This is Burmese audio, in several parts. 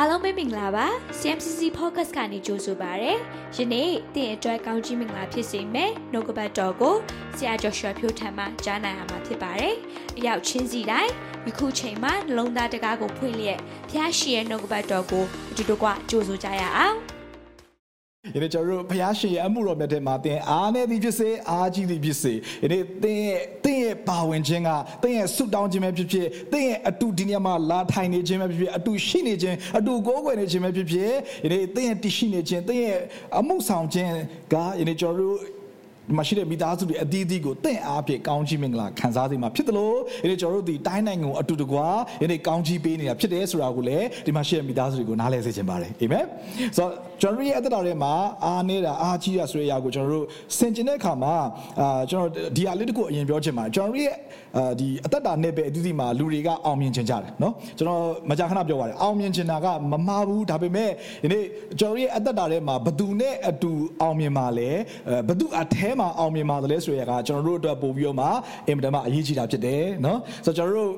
အားလုံးပဲမင်္ဂလာပါ CMCC Podcast ကနေကြိုဆိုပါရစေ။ယနေ့တင်အတွက်ကောင်းချီးမင်္ဂလာဖြစ်စေမယ်။နှုတ်ကပတ်တော်ကိုဆရာကျော်ရွှေဖြိုးထံမှကြားနိုင်ရမှာဖြစ်ပါတယ်။အရောက်ချင်းစီတိုင်းယခုချိန်မှာနှလုံးသားတကားကိုဖွင့်လျက်ဖျားရှိရဲ့နှုတ်ကပတ်တော်ကိုအတူတကွကြိုဆိုကြရအောင်။ယနေ့ကျွန်တော်တို့ဘုရားရှင်ရဲ့အမှုတော်မြတ်တဲ့မှာသင်အားနေသည်ဖြစ်စေအားကြီးသည်ဖြစ်စေယနေ့သင်ရဲ့သင်ရဲ့ ပါဝင်ခြင်းကသင်ရဲ့ဆုတောင်းခြင်းပဲဖြစ်ဖြစ်သင်ရဲ့အတူဒီနေရာမှာလာထိုင်နေခြင်းပဲဖြစ်ဖြစ်အတူရှိနေခြင်းအတူကိုးကွယ်နေခြင်းပဲဖြစ်ဖြစ်ယနေ့သင်ရဲ့တရှိနေခြင်းသင်ရဲ့အမှုဆောင်ခြင်းကယနေ့ကျွန်တော်တို့ဒီ မရှိတဲ့မိသားစုတွေအသီးသီးကိုတင့်အားဖြင့်ကောင်းချီးမင်္ဂလာခံစားစေမှာဖြစ်တယ်လို့ဒီနေ့ကျွန်တော်တို့ဒီတိုင်းနိုင်ငံကိုအတူတကွာဒီနေ့ကောင်းချီးပေးနေတာဖြစ်တယ်ဆိုတာကိုလည်းဒီမှာရှိတဲ့မိသားစုတွေကိုနားလည်စေချင်ပါတယ်အာမင်ဆိုတော့ကျွန်တော်ရဲ့အသက်တာထဲမှာအားနေတာအားကြီးရဆိုတဲ့အရာကိုကျွန်တော်တို့ဆင်ကျင်တဲ့အခါမှာအာကျွန်တော်ဒီအလေးတကူအရင်ပြောချင်ပါတယ်ကျွန်တော်ရဲ့အာဒီအသက်တာနဲ့ပဲအသီးသီးမှာလူတွေကအောင်မြင်ချင်ကြတယ်နော်ကျွန်တော်မကြာခဏပြောပါတယ်အောင်မြင်ချင်တာကမမှားဘူးဒါပေမဲ့ဒီနေ့ကျွန်တော်ရဲ့အသက်တာထဲမှာဘသူနဲ့အတူအောင်မြင်မှာလဲဘသူအထဲမှာအောင်မြင်မှာလဲဆိုရကကျွန်တော်တို့အတွက်ပို့ပြီးတော့မှအင်မတန်မှအရေးကြီးတာဖြစ်တယ်เนาะဆိုတော့ကျွန်တော်တို့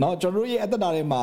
เนาะကျွန်တော်တို့ရဲ့အသက်တာထဲမှာ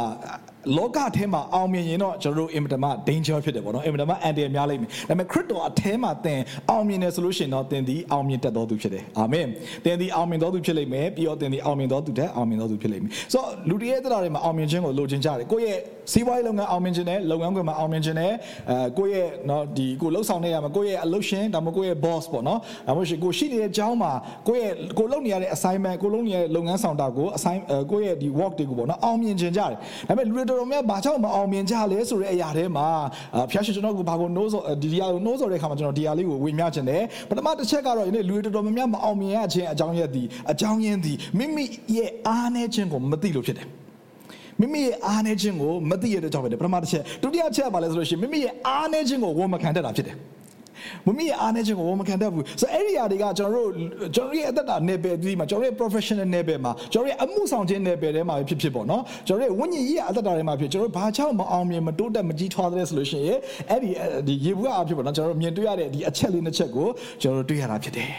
လောကထဲမှာအောင်မြင်ရင်တော့ကျွန်တော်တို့အင်မတန်မှ danger ဖြစ်တယ်ပေါ့နော်အင်မတန်မှအန်တရာယ်များလိမ့်မယ်ဒါပေမဲ့ခရစ်တော်အထဲမှာသင်အောင်မြင်တယ်ဆိုလို့ရှိရင်တော့သင်ဒီအောင်မြင်တတ်တော်သူဖြစ်တယ်အာမင်သင်ဒီအောင်မြင်တော်သူဖြစ်လိမ့်မယ်ပြီးတော့သင်ဒီအောင်မြင်တော်သူတဲ့အောင်မြင်တော်သူဖြစ်လိမ့်မယ်ဆိုတော့လူတွေရဲ့တရားတွေမှာအောင်မြင်ခြင်းကိုလိုချင်ကြတယ်ကိုယ့်ရဲ့ စီးပွားရေးလုပ်ငန်းအောင်မြင်ခြင်းနဲ့လုပ်ငန်းခွင်မှာအောင်မြင်ခြင်းနဲ့အဲကိုယ့်ရဲ့เนาะဒီကိုလှုပ်ဆောင်နေရမှာကိုယ့်ရဲ့အလုပ်ရှင်ဒါမှမဟုတ်ကိုယ့်ရဲ့ boss ပေါ့နော်ဒါမှမဟုတ်ကိုရှိနေတဲ့အကြောင်းမှာကိုယ့်ရဲ့ကိုလုပ်နေရတဲ့ assignment ကိုလုပ်နေရတဲ့လုပ်ငန်းဆောင်တာကို assign ကိုယ့်ရဲ့ဒီ work တွေကိုပေါ့နော်အောင်မြင်ခြင်းကြတယ်ဒါပေမဲ့လူတွေတော်တော်များဘာကြောင့်မအောင်မြင်ကြလဲဆိုတဲ့အရာထဲမှာဖျားရှင်ကျွန်တော်ကဘာကိုနိုးစောဒီဒီယာကိုနိုးစောတဲ့အခါမှာကျွန်တော်ဒီယာလေးကိုဝေမျှခြင်းတယ်ပထမတစ်ချက်ကတော့ဒီနေ့လူတွေတော်တော်များများမအောင်မြင်ရခြင်းအကြောင်းရည်ဒီအကြောင်းရင်းဒီမိမိရဲ့အားနည်းခြင်းကိုမသိလို့ဖြစ်တယ် မိမိရဲ့အားနည်းခြင်းကိုမသိရတဲ့ကြောင့်ပဲပထမတစ်ချက်ဒုတိယချက်ကဘာလဲဆိုလို့ရှိရင်မိမိရဲ့အားနည်းခြင်းကိုဝန်မခံတတ်တာဖြစ်တယ်မမီးရဲ့အားနည်းခြင်းကိုဝန်မခံတတ်ဘူးဆိုတော့အဲ့ဒီအရာတွေကကျွန်တော်တို့ကျွန်တော်ရဲ့အသက်တာနယ်ပယ်ဒီမှာကျွန်တော်ရဲ့ professional နယ်ပယ်မှာကျွန်တော်ရဲ့အမှုဆောင်ခြင်းနယ်ပယ်ထဲမှာဖြစ်ဖြစ်ပေါ့နော်ကျွန်တော်ရဲ့ဝိညာဉ်ရေးအသက်တာထဲမှာဖြစ်ကျွန်တော်ဘာကြောင့်မအောင်မြင်မတိုးတက်မကြီးထွားတဲ့ဆိုလို့ရှိရင်အဲ့ဒီဒီရေဘူးအဖြစ်ပေါ့နော်ကျွန်တော်တို့မြင်တွေ့ရတဲ့ဒီအချက်လေးနှစ်ချက်ကိုကျွန်တော်တို့တွေ့ရတာဖြစ်တယ်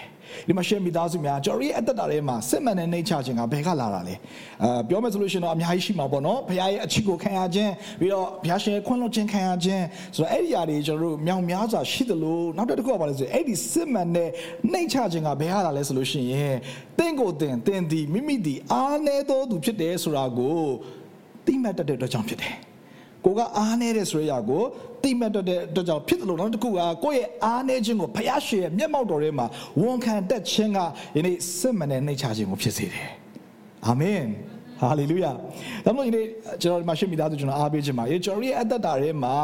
ဒီမှာရှေ့မိသားစုများကျွန်တော်ရဲ့အသက်တာထဲမှာစစ်မှန်တဲ့နှိမ့်ချခြင်းကဘယ်ကလာတာလဲအာပြောမယ်ဆိုလို့ရှိရင်တော့အများကြီးရှိမှာပေါ့နော်ဘုရားရဲ့အချစ်ကိုခံရခြင်းပြီးတော့ဘုရားရှင်ရဲ့ခွင့်လွှတ်ခြင်းခံရခြင်းဆိုတော့အဲ့ဒီຢာတွေကျွန်တော်တို့မြောင်များစွာရှိသလိုနောက်တစ်ခုကဘာလဲဆိုရင်အဲ့ဒီစစ်မှန်တဲ့နှိမ့်ချခြင်းကဘယ်ကလာလဲဆိုလို့ရှိရင်တင့်ကိုတင်တင်ဒီမိမိဒီအားနည်းသောသူဖြစ်တယ်ဆိုတာကိုသိမှတ်တတ်တဲ့အတွက်ကြောင့်ဖြစ်တယ် ကိုကအားနေတဲ့ဆိုရရာကိုတိမတ်တဲ့အတွက်ကြောင့်ဖြစ်တယ်လို့နောက်တစ်ခုကကိုယ့်ရဲ့အားနေခြင်းကိုဖယားရှင်ရဲ့မျက်မှောက်တော်ထဲမှာဝန်ခံတတ်ခြင်းကယနေ့စစ်မှန်တဲ့နှိမ့်ချခြင်းကိုဖြစ်စေတယ်အာမင် ဟာလေလုယာဒါမှမဟုတ်ဒီနေ့ကျွန်တော်ဒီမှာရှင်းမိသားစုကျွန်တော်အားပေးခြင်းပါရေကျွန်တော်ရဲ့အသက်တာထဲမှာ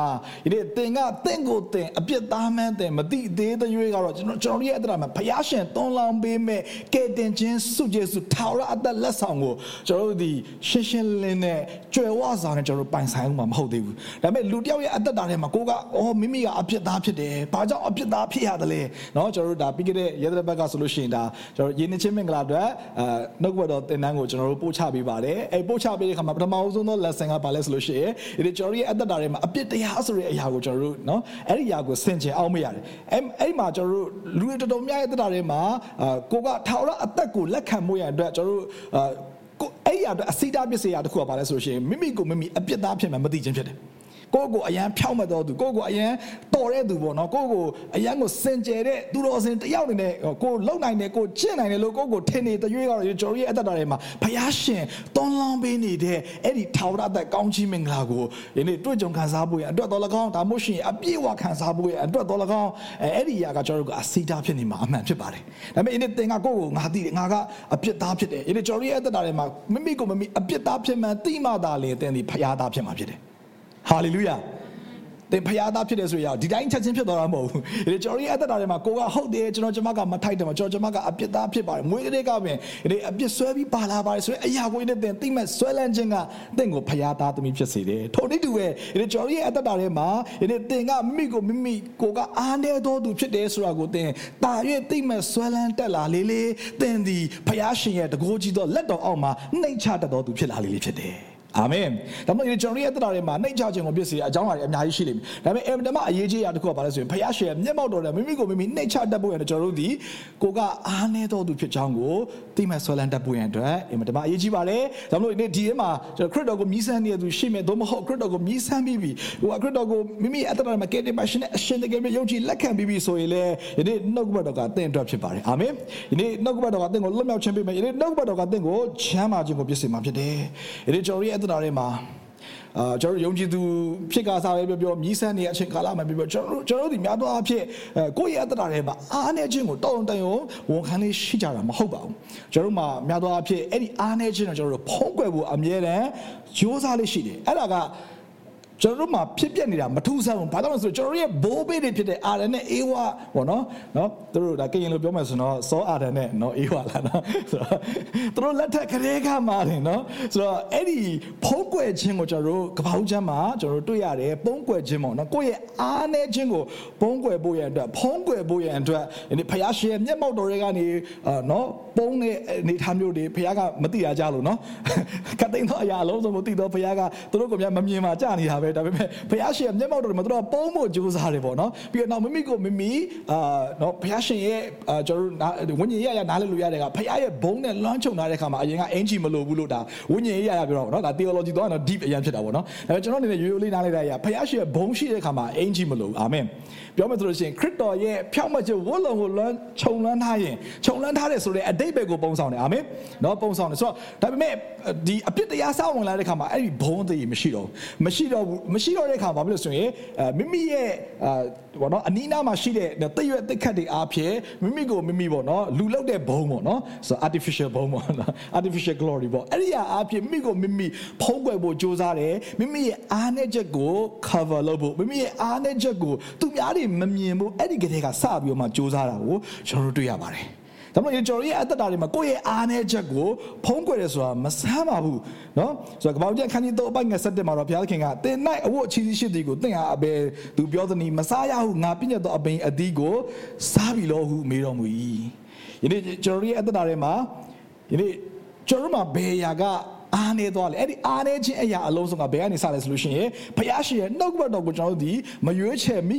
ဒီနေ့သင်ကသင်ကိုသင်အပြစ်သားမှန်းသင်မသိသေးတဲ့ရွေးကတော့ကျွန်တော်ကျွန်တော်ရဲ့အသက်တာမှာဘုရားရှင်သွန်လောင်းပေးမဲ့ကဲတင်ခြင်းစုကျေစုထာဝရအသက်လက်ဆောင်ကိုကျွန်တော်တို့ဒီရှင်းရှင်းလင်းနဲ့ကြွယ်ဝစွာနဲ့ကျွန်တော်တို့ပိုင်ဆိုင်မှုမှာမဟုတ်သေးဘူးဒါပေမဲ့လူတယောက်ရဲ့အသက်တာထဲမှာကိုကအော်မိမိကအပြစ်သားဖြစ်တယ်ဘာကြောင့်အပြစ်သားဖြစ်ရတယ်လဲเนาะကျွန်တော်တို့ဒါပြီးခဲ့တဲ့ရဲတဲ့ဘက်ကဆိုလို့ရှိရင်ဒါကျွန်တော်ရင်းနှချင်းမင်္ဂလာအတွက်အဲနှုတ်ဘတ်တော်သင်တန်းကိုကျွန်တော်တို့ပို့ချပေးပါတယ် တယ်ပါတယ်အဲ့ပို့ချပေးတဲ့ခါမှာပထမဆုံးသော lesson ကဘာလဲဆိုလို့ရှိရင်ဒီကျွန်တော်ရဲ့အသက်တာထဲမှာအပြစ်တရားဆိုတဲ့အရာကိုကျွန်တော်တို့နော်အဲ့ဒီအရာကိုဆင်ခြင်အောင်မရတယ်အဲ့အဲ့မှာကျွန်တော်တို့လူတွေတော်တော်များရဲ့အသက်တာထဲမှာကိုကထာဝရအသက်ကိုလက်ခံမှုရတဲ့အတွက်ကျွန်တော်တို့ကိုအဲ့ဒီအရာအစိတာပစ္စည်းအရာတစ်ခုကဘာလဲဆိုလို့ရှိရင်မိမိကိုမိမိအပြစ်သားဖြစ်မှမသိခြင်းဖြစ်တယ် ကိုကိုအရန်ဖြောက်မဲ့တော်သူကိုကိုအရန်တော်တဲ့သူပေါ့နော်ကိုကိုအရန်ကိုစင်ကြယ်တဲ့သူတော်စင်တယောက်နေနဲ့ကိုလုံနိုင်တယ်ကိုကျင့်နိုင်တယ်လို့ကိုကိုထင်နေတရွေးကတော့ကျွန်တော်ရဲ့အသက်တာထဲမှာဘုရားရှင်သွန်လောင်းပေးနေတဲ့အဲ့ဒီထာဝရအသက်ကောင်းချီးမင်္ဂလာကိုယနေ့တွေ့ကြုံခံစားဖို့ရအတွက်တော်၎င်းဒါမှမဟုတ်ရှင်အပြည့်အဝခံစားဖို့ရအတွက်တော်၎င်းအဲ့ဒီအရာကကျွန်တော်တို့ကအစိတာဖြစ်နေမှာအမှန်ဖြစ်ပါတယ်ဒါပေမဲ့ဒီနေ့သင်ကကိုကိုငါသိတယ်ငါကအပြစ်သားဖြစ်တယ်ယနေ့ကျွန်တော်ရဲ့အသက်တာထဲမှာမိမိကိုမိမိအပြစ်သားဖြစ်မှန်သိမှသာလေသင်ဒီဘုရားသားဖြစ်မှာဖြစ်တယ် ဟာလေလုယာသင်ဖျားသားဖြစ်တယ်ဆိုရင်ဒီတိုင်းချက်ချင်းဖြစ်သွားတာမဟုတ်ဘူးဒီကျွန်တော်ရဲ့အသက်တာထဲမှာကိုကဟုတ်တယ်ကျွန်တော်ကျမကမထိုက်တယ်မှာကျွန်တော်ကျမကအပြစ်သားဖြစ်ပါတယ်မွေးကလေးကပင်ဒီအပြစ်ဆွဲပြီးပါလာပါတယ်ဆိုရင်အရာကိုနဲ့သင်သိမဲ့ဆွဲလန်းခြင်းကသင်ကိုဖျားသားသမီးဖြစ်စေတယ်ထို့နည်းတူပဲဒီကျွန်တော်ရဲ့အသက်တာထဲမှာဒီသင်ကမိကိုမိမိကိုကအားနေတော်သူဖြစ်တယ်ဆိုတာကိုသင်တာ၍သိမဲ့ဆွဲလန်းတက်လာလေးလေးသင်ဒီဖျားရှင်ရဲ့တကိုးကြီးသောလက်တော်အောက်မှာနှိမ်ချတတ်တော်သူဖြစ်လာလေးလေးဖြစ်တယ် အာမင်ဒါမှမဟုတ်ကျွန်တော်ရဲ့တက်တာတွေမှာနှိမ့်ချခြင်းကိုဖြစ်စေအကြောင်းအရာတွေအများကြီးရှိလိမ့်မယ်ဒါပေမဲ့အင်မတန်မှအရေးကြီးအရာတစ်ခုကဘာလဲဆိုရင်ဖယားရှင်မျက်မှောက်တော်နဲ့မိမိကိုမိမိနှိမ့်ချတတ်ဖို့ရတယ်ကျွန်တော်တို့ဒီကိုကအားနည်းတော်သူဖြစ်ကြောင်းကိုသိမှဆွဲလန်းတတ်ဖို့ရအတွက်အင်မတန်မှအရေးကြီးပါတယ်ဒါမှမဟုတ်ဒီဒီမှာကျွန်တော်ခရစ်တော်ကိုမြည်ဆန်းနေတဲ့သူရှိမယ်သို့မဟုတ်ခရစ်တော်ကိုမြည်ဆန်းပြီးပြီဟိုခရစ်တော်ကိုမိမိအတ္တမှာကဲတင်ပါရှင်နဲ့အရှင်တကယ်ပဲယုံကြည်လက်ခံပြီးပြီဆိုရင်လေဒီနေ့နှုတ်ကပတ်တော်ကသင်အတွက်ဖြစ်ပါတယ်အာမင်ဒီနေ့နှုတ်ကပတ်တော်ကသင်ကိုလွတ်မြောက်ခြင်းပေးမယ်ဒီနေ့နှုတ်ကပတ်တော်ကသင်ကိုချမ်းသာခြင်းကိုပြည့်စုံမှာဖြစ်တယ်ဒီနေ့ကျွန်တော်ရဲ့အတ္တတွေမှာအာကျွန်တော်ယုံကြည်သူဖြစ်ကစားပဲပြောပြောမြည်ဆန်းနေတဲ့အချိန်ကာလမှာပြောပြောကျွန်တော်ကျွန်တော်ဒီများသောအားဖြင့်ကိုယ့်ရဲ့အတ္တတွေမှာအားနေခြင်းကိုတောင်းတရုံဝန်ခံလေးရှိကြတာမဟုတ်ပါဘူးကျွန်တော်မှာများသောအားဖြင့်အဲ့ဒီအားနေခြင်းကိုကျွန်တော်ဖုံးကွယ်ဖို့အမြဲတမ်းကြိုးစားလေးရှိတယ်အဲ့ဒါက ကျွန်တော်တို့မှာဖြစ်ပျက်နေတာမထူးဆန်းဘူးဘာကြောင့်လဲဆိုတော့ကျွန်တော်ရဲ့ဘိုးဘေးတွေဖြစ်တဲ့အာရန်နဲ့အေဝါပေါ့နော်နော်သူတို့ဒါကရင်လိုပြောမယ်ဆိုတော့စောအာရန်နဲ့နော်အေဝါလာနော်ဆိုတော့သူတို့လက်ထက်ကလေးကမှတယ်နော်ဆိုတော့အဲ့ဒီဖုံးကွယ်ခြင်းကိုကျွန်တော်တို့ကပောက်ချမ်းမှာကျွန်တော်တို့တွေ့ရတယ်ပုံးကွယ်ခြင်းပေါ့နော်ကိုယ့်ရဲ့အားနဲ့ခြင်းကိုပုံးကွယ်ဖို့ရန်အတွက်ဖုံးကွယ်ဖို့ရန်အတွက်ဒီဖယားရှင်ရဲ့မျက်မှောက်တော်တွေကနေအာနော်ပုံးတဲ့အနေထားမျိုးတွေဖယားကမသိရကြလို့နော်ကတိန်တော့အရာအလုံးစုံကိုသိတော့ဖယားကသူတို့ကမမြင်မှာကြာနေတာပဲဒါပေမဲ့ဘုရားရှင်မျက်မှောက်တော်မှာသူတို့ပုံဖို့ကြိုးစားတယ်ပေါ့နော်ပြီးတော့နောက်မိမိကိုမိမိအာနော်ဘုရားရှင်ရဲ့အာကျွန်တော်တို့ဝိညာဉ်ရေးရနားလည်လို့ရတဲ့ကဘုရားရဲ့ဘုံနဲ့လွှမ်းခြုံထားတဲ့ခါမှာအရင်ကအင်ဂျီမလိုဘူးလို့ဒါဝိညာဉ်ရေးရရပြောတော့နော်ဒါ theology တော့နော် deep အရင်ဖြစ်တာပေါ့နော်ဒါပေမဲ့ကျွန်တော်အနေနဲ့ရိုးရိုးလေးနားလည်တဲ့အရာဘုရားရှင်ရဲ့ဘုံရှိတဲ့ခါမှာအင်ဂျီမလိုဘူးအာမင်ပြောမယ်ဆိုလို့ရှိရင်ခရစ်တော်ရဲ့ဖြောင့်မတ်ခြင်းဝတ်လုံကိုလွှမ်းခြုံလွှမ်းထားရင်ခြုံလွှမ်းထားတယ်ဆိုတဲ့အတိတ်ဘက်ကိုပုံဆောင်တယ်အာမင်နော်ပုံဆောင်တယ်ဆိုတော့ဒါပေမဲ့ဒီအပြစ်တရားစောင့်ဝင်လာတဲ့ခါမှာအဲ့ဒီဘုံသေးမရှိတော့မရှိတော့ဘူးမရှိတော့တဲ့ခါဘာဖြစ်လို့ဆိုရင်မိမိရဲ့အာဘောနော်အနီးနားမှာရှိတဲ့တိတ်ရွက်တိတ်ခတ်တွေအားဖြင့်မိမိကိုမိမိပေါ့နော်လူလောက်တဲ့ဘုံပေါ့နော်ဆို artificial ဘုံပေါ့နော် artificial glory ပေါ့အဲ့ဒီအားဖြင့်မိမိကိုမိမိဖုံးကွယ်ဖို့ကြိုးစားတယ်မိမိရဲ့အားနဲ့ချက်ကို cover လုပ်ဖို့မိမိရဲ့အားနဲ့ချက်ကိုသူများတွေမမြင်ဘူးအဲ့ဒီကလေးကစပြီးတော့မှကြိုးစားတာကိုကျွန်တော်တို့တွေ့ရပါတယ် ဒါမှမဟုတ်ကျွန်တော်ရဲ့အသက်တာတွေမှာကိုယ့်ရဲ့အားနည်းချက်ကိုဖုံးကွယ်တယ်ဆိုတာမဆန်းပါဘူးเนาะဆိုတော့ကပောက်ကျန်ခန်းကြီးတော့အပိုက်ငယ်ဆက်တက်မှာတော့ဘုရားသခင်ကတင်၌အဝတ်အချီးရှိသည်ကိုတင့်ဟာအဘယ်သူပြောသနည်းမစားရဟုငါပြည့်ညတ်သောအပင်အသီးကိုစားပြီလို့ဟုမေးတော်မူ၏ယနေ့ကျွန်တော်ရဲ့အသက်တာတွေမှာယနေ့ကျွန်တော်မှာဘယ်ရာကအားနေသွားလေအဲ့ဒီအားနေခြင်းအရာအလုံးစုံကဘယ်ကနေစလဲဆိုလို့ရှိရင်ဘုရားရှင်ရဲ့နှုတ်ကပတ်တော်ကိုကျွန်တော်တို့ဒီမရွေးချယ်မိ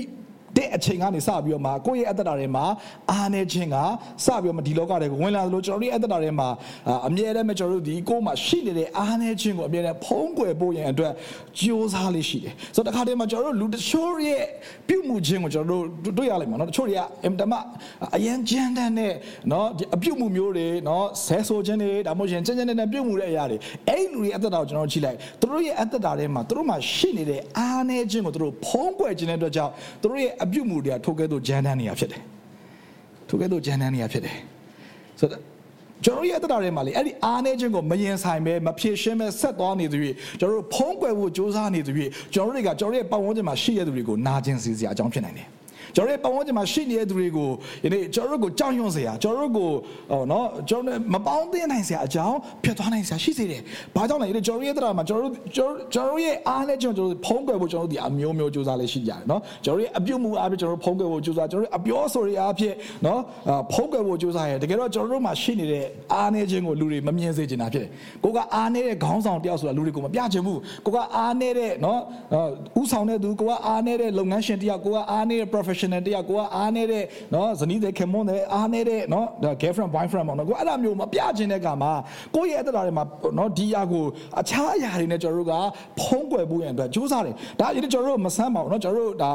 တဲ့အချိန်ကနေစပြီးတော့မှကိုယ့်ရဲ့အသက်တာတွေမှာအားနေခြင်းကစပြီးတော့မှဒီလောကတွေကိုဝင်လာသလိုကျွန်တော်တို့ရဲ့အသက်တာတွေမှာအမြဲတမ်းကျွန်တော်တို့ဒီကိုယ်မှာရှိနေတဲ့အားနေခြင်းကိုအမြဲတမ်းဖုံးကွယ်ဖို့ရန်အတွက်ကြိုးစားလေးရှိတယ်ဆိုတော့တခါတည်းမှာကျွန်တော်တို့လူတချို့ရဲ့ပြုမှုခြင်းကိုကျွန်တော်တို့တွေ့ရလိမ့်မယ်နော်တချို့တွေကအင်တမအယံကြမ်းတမ်းတဲ့နော်အပြုမှုမျိုးတွေနော်ဆဲဆိုခြင်းတွေဒါမှမဟုတ်ရင်ကြမ်းကြမ်းတဲ့ပြုမှုတဲ့အရာတွေအဲ့လူတွေအသက်တာကိုကျွန်တော်ကြည့်လိုက်သူတို့ရဲ့အသက်တာထဲမှာသူတို့မှာရှိနေတဲ့အားနေခြင်းကိုသူတို့ဖုံးကွယ်ခြင်းတဲ့အတွက်ကြောင့်သူတို့ရဲ့အပြုမှုတွေကထိုကဲ့သို့ဂျန်တန်းနေရဖြစ်တယ်ထိုကဲ့သို့ဂျန်တန်းနေရဖြစ်တယ်ဆိုတော့ကျွန်တော်ရဲ့အတ္တတွေမှာလေအဲ့ဒီအားနေခြင်းကိုမရင်ဆိုင်ပဲမဖြည့်ရှင်းပဲဆက်သွားနေသူတွေကျွန်တော်တို့ဖုံးကွယ်ဖို့စ조사နေသူတွေကျွန်တော်တို့တွေကကျွန်တော်ရဲ့ပတ်ဝန်းကျင်မှာရှိရတဲ့သူတွေကိုနာကျင်စေစရာအကြောင်းဖြစ်နိုင်တယ် ကျွန်တော်ရဲ့ပတ်ဝန်းကျင်မှာရှိနေတဲ့သူတွေကိုယနေ့ကျွန်တော်တို့ကိုကြောက်ရွံ့စရာကျွန်တော်တို့ကိုဟောနော်ကျွန်တော်မပေါင်းသင်းနိုင်စရာအကြောင်းဖြစ်သွားနိုင်စရာရှိစေတယ်။ဘာကြောင့်လဲကျွန်တော်ရဲ့တရားမှာကျွန်တော်တို့ကျွန်တော်ရဲ့အားနဲ့ကျွန်တော်တို့ဖုံးကွယ်ဖို့ကျွန်တော်တို့ဒီအမျိုးမျိုးစူးစမ်းလေးရှိကြတယ်နော်။ကျွန်တော်ရဲ့အပြုတ်မှုအားဖြင့်ကျွန်တော်တို့ဖုံးကွယ်ဖို့စူးစမ်းကျွန်တော်တို့အပြောဆိုတွေအားဖြင့်နော်ဖုံးကွယ်ဖို့စူးစမ်းရတကယ်တော့ကျွန်တော်တို့မှာရှိနေတဲ့အားနဲ့ခြင်းကိုလူတွေမမြင်စေချင်တာဖြစ်တယ်။ကိုကအားနေတဲ့ခေါင်းဆောင်တယောက်ဆိုတာလူတွေကိုမပြချင်ဘူး။ကိုကအားနေတဲ့နော်ဥဆောင်တဲ့သူကိုကအားနေတဲ့လုပ်ငန်းရှင်တယောက်ကိုကအားနေတဲ့ professional တယောက်ကိုကအားနေတဲ့နော်ဇနီးတဲ့ခင်မွန်းတဲ့အားနေတဲ့နော်ဒါ girlfriend boyfriend ပေါ့နော်ကိုအဲ့ဒါမျိုးမပြချင်တဲ့ကမှာကိုယ့်ရဲ့အသက်တာတွေမှာနော်ဒီအရာကိုအခြားအရာတွေနဲ့ကျွန်တော်တို့ကဖုံးကွယ်ဖို့ရန်အတွက်ကြိုးစားတယ်ဒါအရင်ကျွန်တော်တို့မဆန်းပါဘူးနော်ကျွန်တော်တို့ဒါ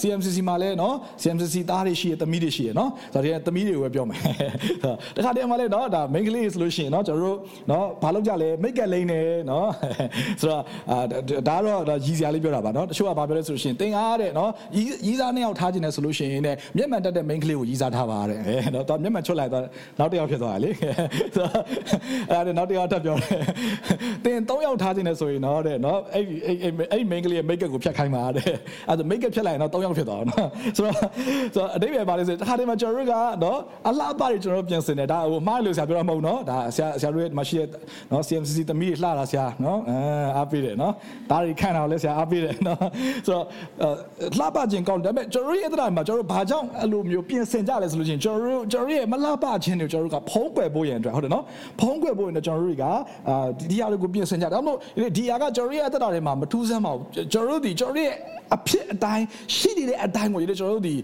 CMCC မှာလဲနော် CMCC သားတွေရှိရသမီးတွေရှိရနော်ဒါတွေသမီးတွေကိုပဲပြောမယ်တခါတည်းမှာလဲနော်ဒါ main ကလေးဆိုလို့ရှိရင်နော်ကျွန်တော်တို့နော်ဘာလုပ်ကြလဲ make up လိမ့်နေနော်ဆိုတော့ဒါတော့ဒါရည်စရာလေးပြောတာပါနော်တချို့ကဘာပြောလဲဆိုလို့ရှိရင်တင်ကားတဲ့နော်ရည်စားနှစ်ယောက်ထားခြင်းနဲ့ဆိုလို့ရှိရင်တဲ့မျက်မှန်တက်တဲ့ main ကလေးကိုရည်စားထားပါတဲ့အဲနော်တော့မျက်မှန်ချွတ်လိုက်တော့နောက်တစ်ယောက်ဖြစ်သွားတာလေဆိုတော့အဲ့ဒါနောက်တစ်ယောက်ထပ်ပြောတယ်တင်၃ယောက်ထားခြင်းနဲ့ဆိုရင်တော့တဲ့နော်အဲ့အဲ့အဲ့ main ကလေးရဲ့ make up ကိုဖြတ်ခိုင်းပါတဲ့အဲ့ဒါ make up ဖြတ်လိုက်ရင်တော့၃ယောက်ဖြစ်သွားတော့နော်ဆိုတော့ဆိုတော့အတိတ်ပဲပါလို့ဆိုတခါတည်းမှာကျွန်တော်တို့ကနော်အလှပတွေကျွန်တော်တို့ပြင်ဆင်တယ်ဒါဟိုမှားလို့ဆရာပြောတာမဟုတ်နော်ဒါဆရာဆရာတို့ရဲ့မရှိတဲ့နော် CMCC သမီးလှတာဆရာနော်အဲအားပေးတယ်နော်ဒါတွေခန့်တာလဲဆရာအားပေးတယ်နော်ဆိုတော့လှပခြင်းကောင်းတယ်ဒါပေမဲ့ကျွန်တော်ရဲ့ရဲ့တရားမှာကျွန်တော်တို့ဘာကြောင့်အဲ့လိုမျိုးပြင်ဆင်ကြလဲဆိုလို့ချင်းကျွန်တော်တို့ကျွန်တော်ရဲ့မလှပခြင်းတွေကျွန်တော်တို့ကဖုံးကွယ်ဖို့ရန်အတွက်ဟုတ်တယ်နော်ဖုံးကွယ်ဖို့ရန်အတွက်ကျွန်တော်တို့တွေကအာဒီဟာတွေကိုပြင်ဆင်ကြတယ်ဒါမှမဟုတ်ဒီဟာကကျွန်တော်ရဲ့တရားတွေမှာမထူးဆန်းပါဘူးကျွန်တော်တို့ဒီကျွန်တော်ရဲ့အဖြစ်အတိုင်းရှိနေတဲ့အတိုင်းကိုကျွန်တော်တို့ဒီ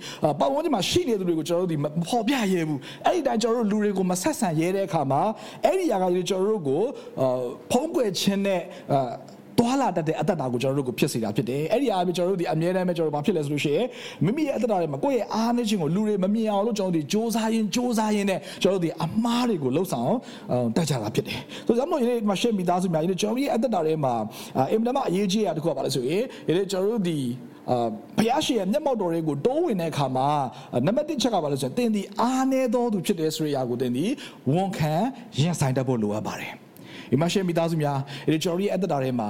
ပတ်ဝန်းကျင်မှာရှိနေသူတွေကိုကျွန်တော်တို့ဒီမဖော်ပြရဲဘူးအဲ့ဒီအတိုင်းကျွန်တော်တို့လူတွေကိုမဆက်ဆံရဲတဲ့အခါမှာအဲ့ဒီຢာကကျွန်တော်တို့ကိုဖုံးကွယ်ခြင်းနဲ့ သွာလာတတ်တဲ့အတ္တတာကိုကျွန်တော်တို့ကိုဖြစ်စေတာဖြစ်တယ်။အဲ့ဒီအားဖြင့်ကျွန်တော်တို့ဒီအမြဲတမ်းပဲကျွန်တော်တို့ဘာဖြစ်လဲဆိုလို့ရှိရင်မိမိရဲ့အတ္တတာတွေမှာကိုယ့်ရဲ့အားနည်းခြင်းကိုလူတွေမမြင်အောင်လို့ကျွန်တော်တို့ဒီစ조사ရင်းစ조사ရင်းနဲ့ကျွန်တော်တို့ဒီအမားတွေကိုလှုပ်ဆောင်တတ်ကြတာဖြစ်တယ်။ဆိုတော့ကျွန်တော်တို့ဒီမှာရှင်းမိသားစုများဒီကျွန်တော်တို့ရဲ့အတ္တတာတွေမှာအင်မတန်မှအရေးကြီးရတဲ့တစ်ခုကဘာလဲဆိုရင်ဒီကျွန်တော်တို့ဒီအာဘုရားရှင်ရဲ့မျက်မှောက်တော်တွေကိုတိုးဝင်တဲ့အခါမှာနံပါတ်1ချက်ကဘာလဲဆိုရင်သင်ဒီအားနည်းသောသူဖြစ်တဲ့ဆိုရာကိုသင်ဒီဝန်ခံရင်ဆိုင်တတ်ဖို့လိုအပ်ပါတယ်။ ဒီမှာရှင်မိသားစုများဒီကျွန်တော်ရဲ့အသက်တာထဲမှာ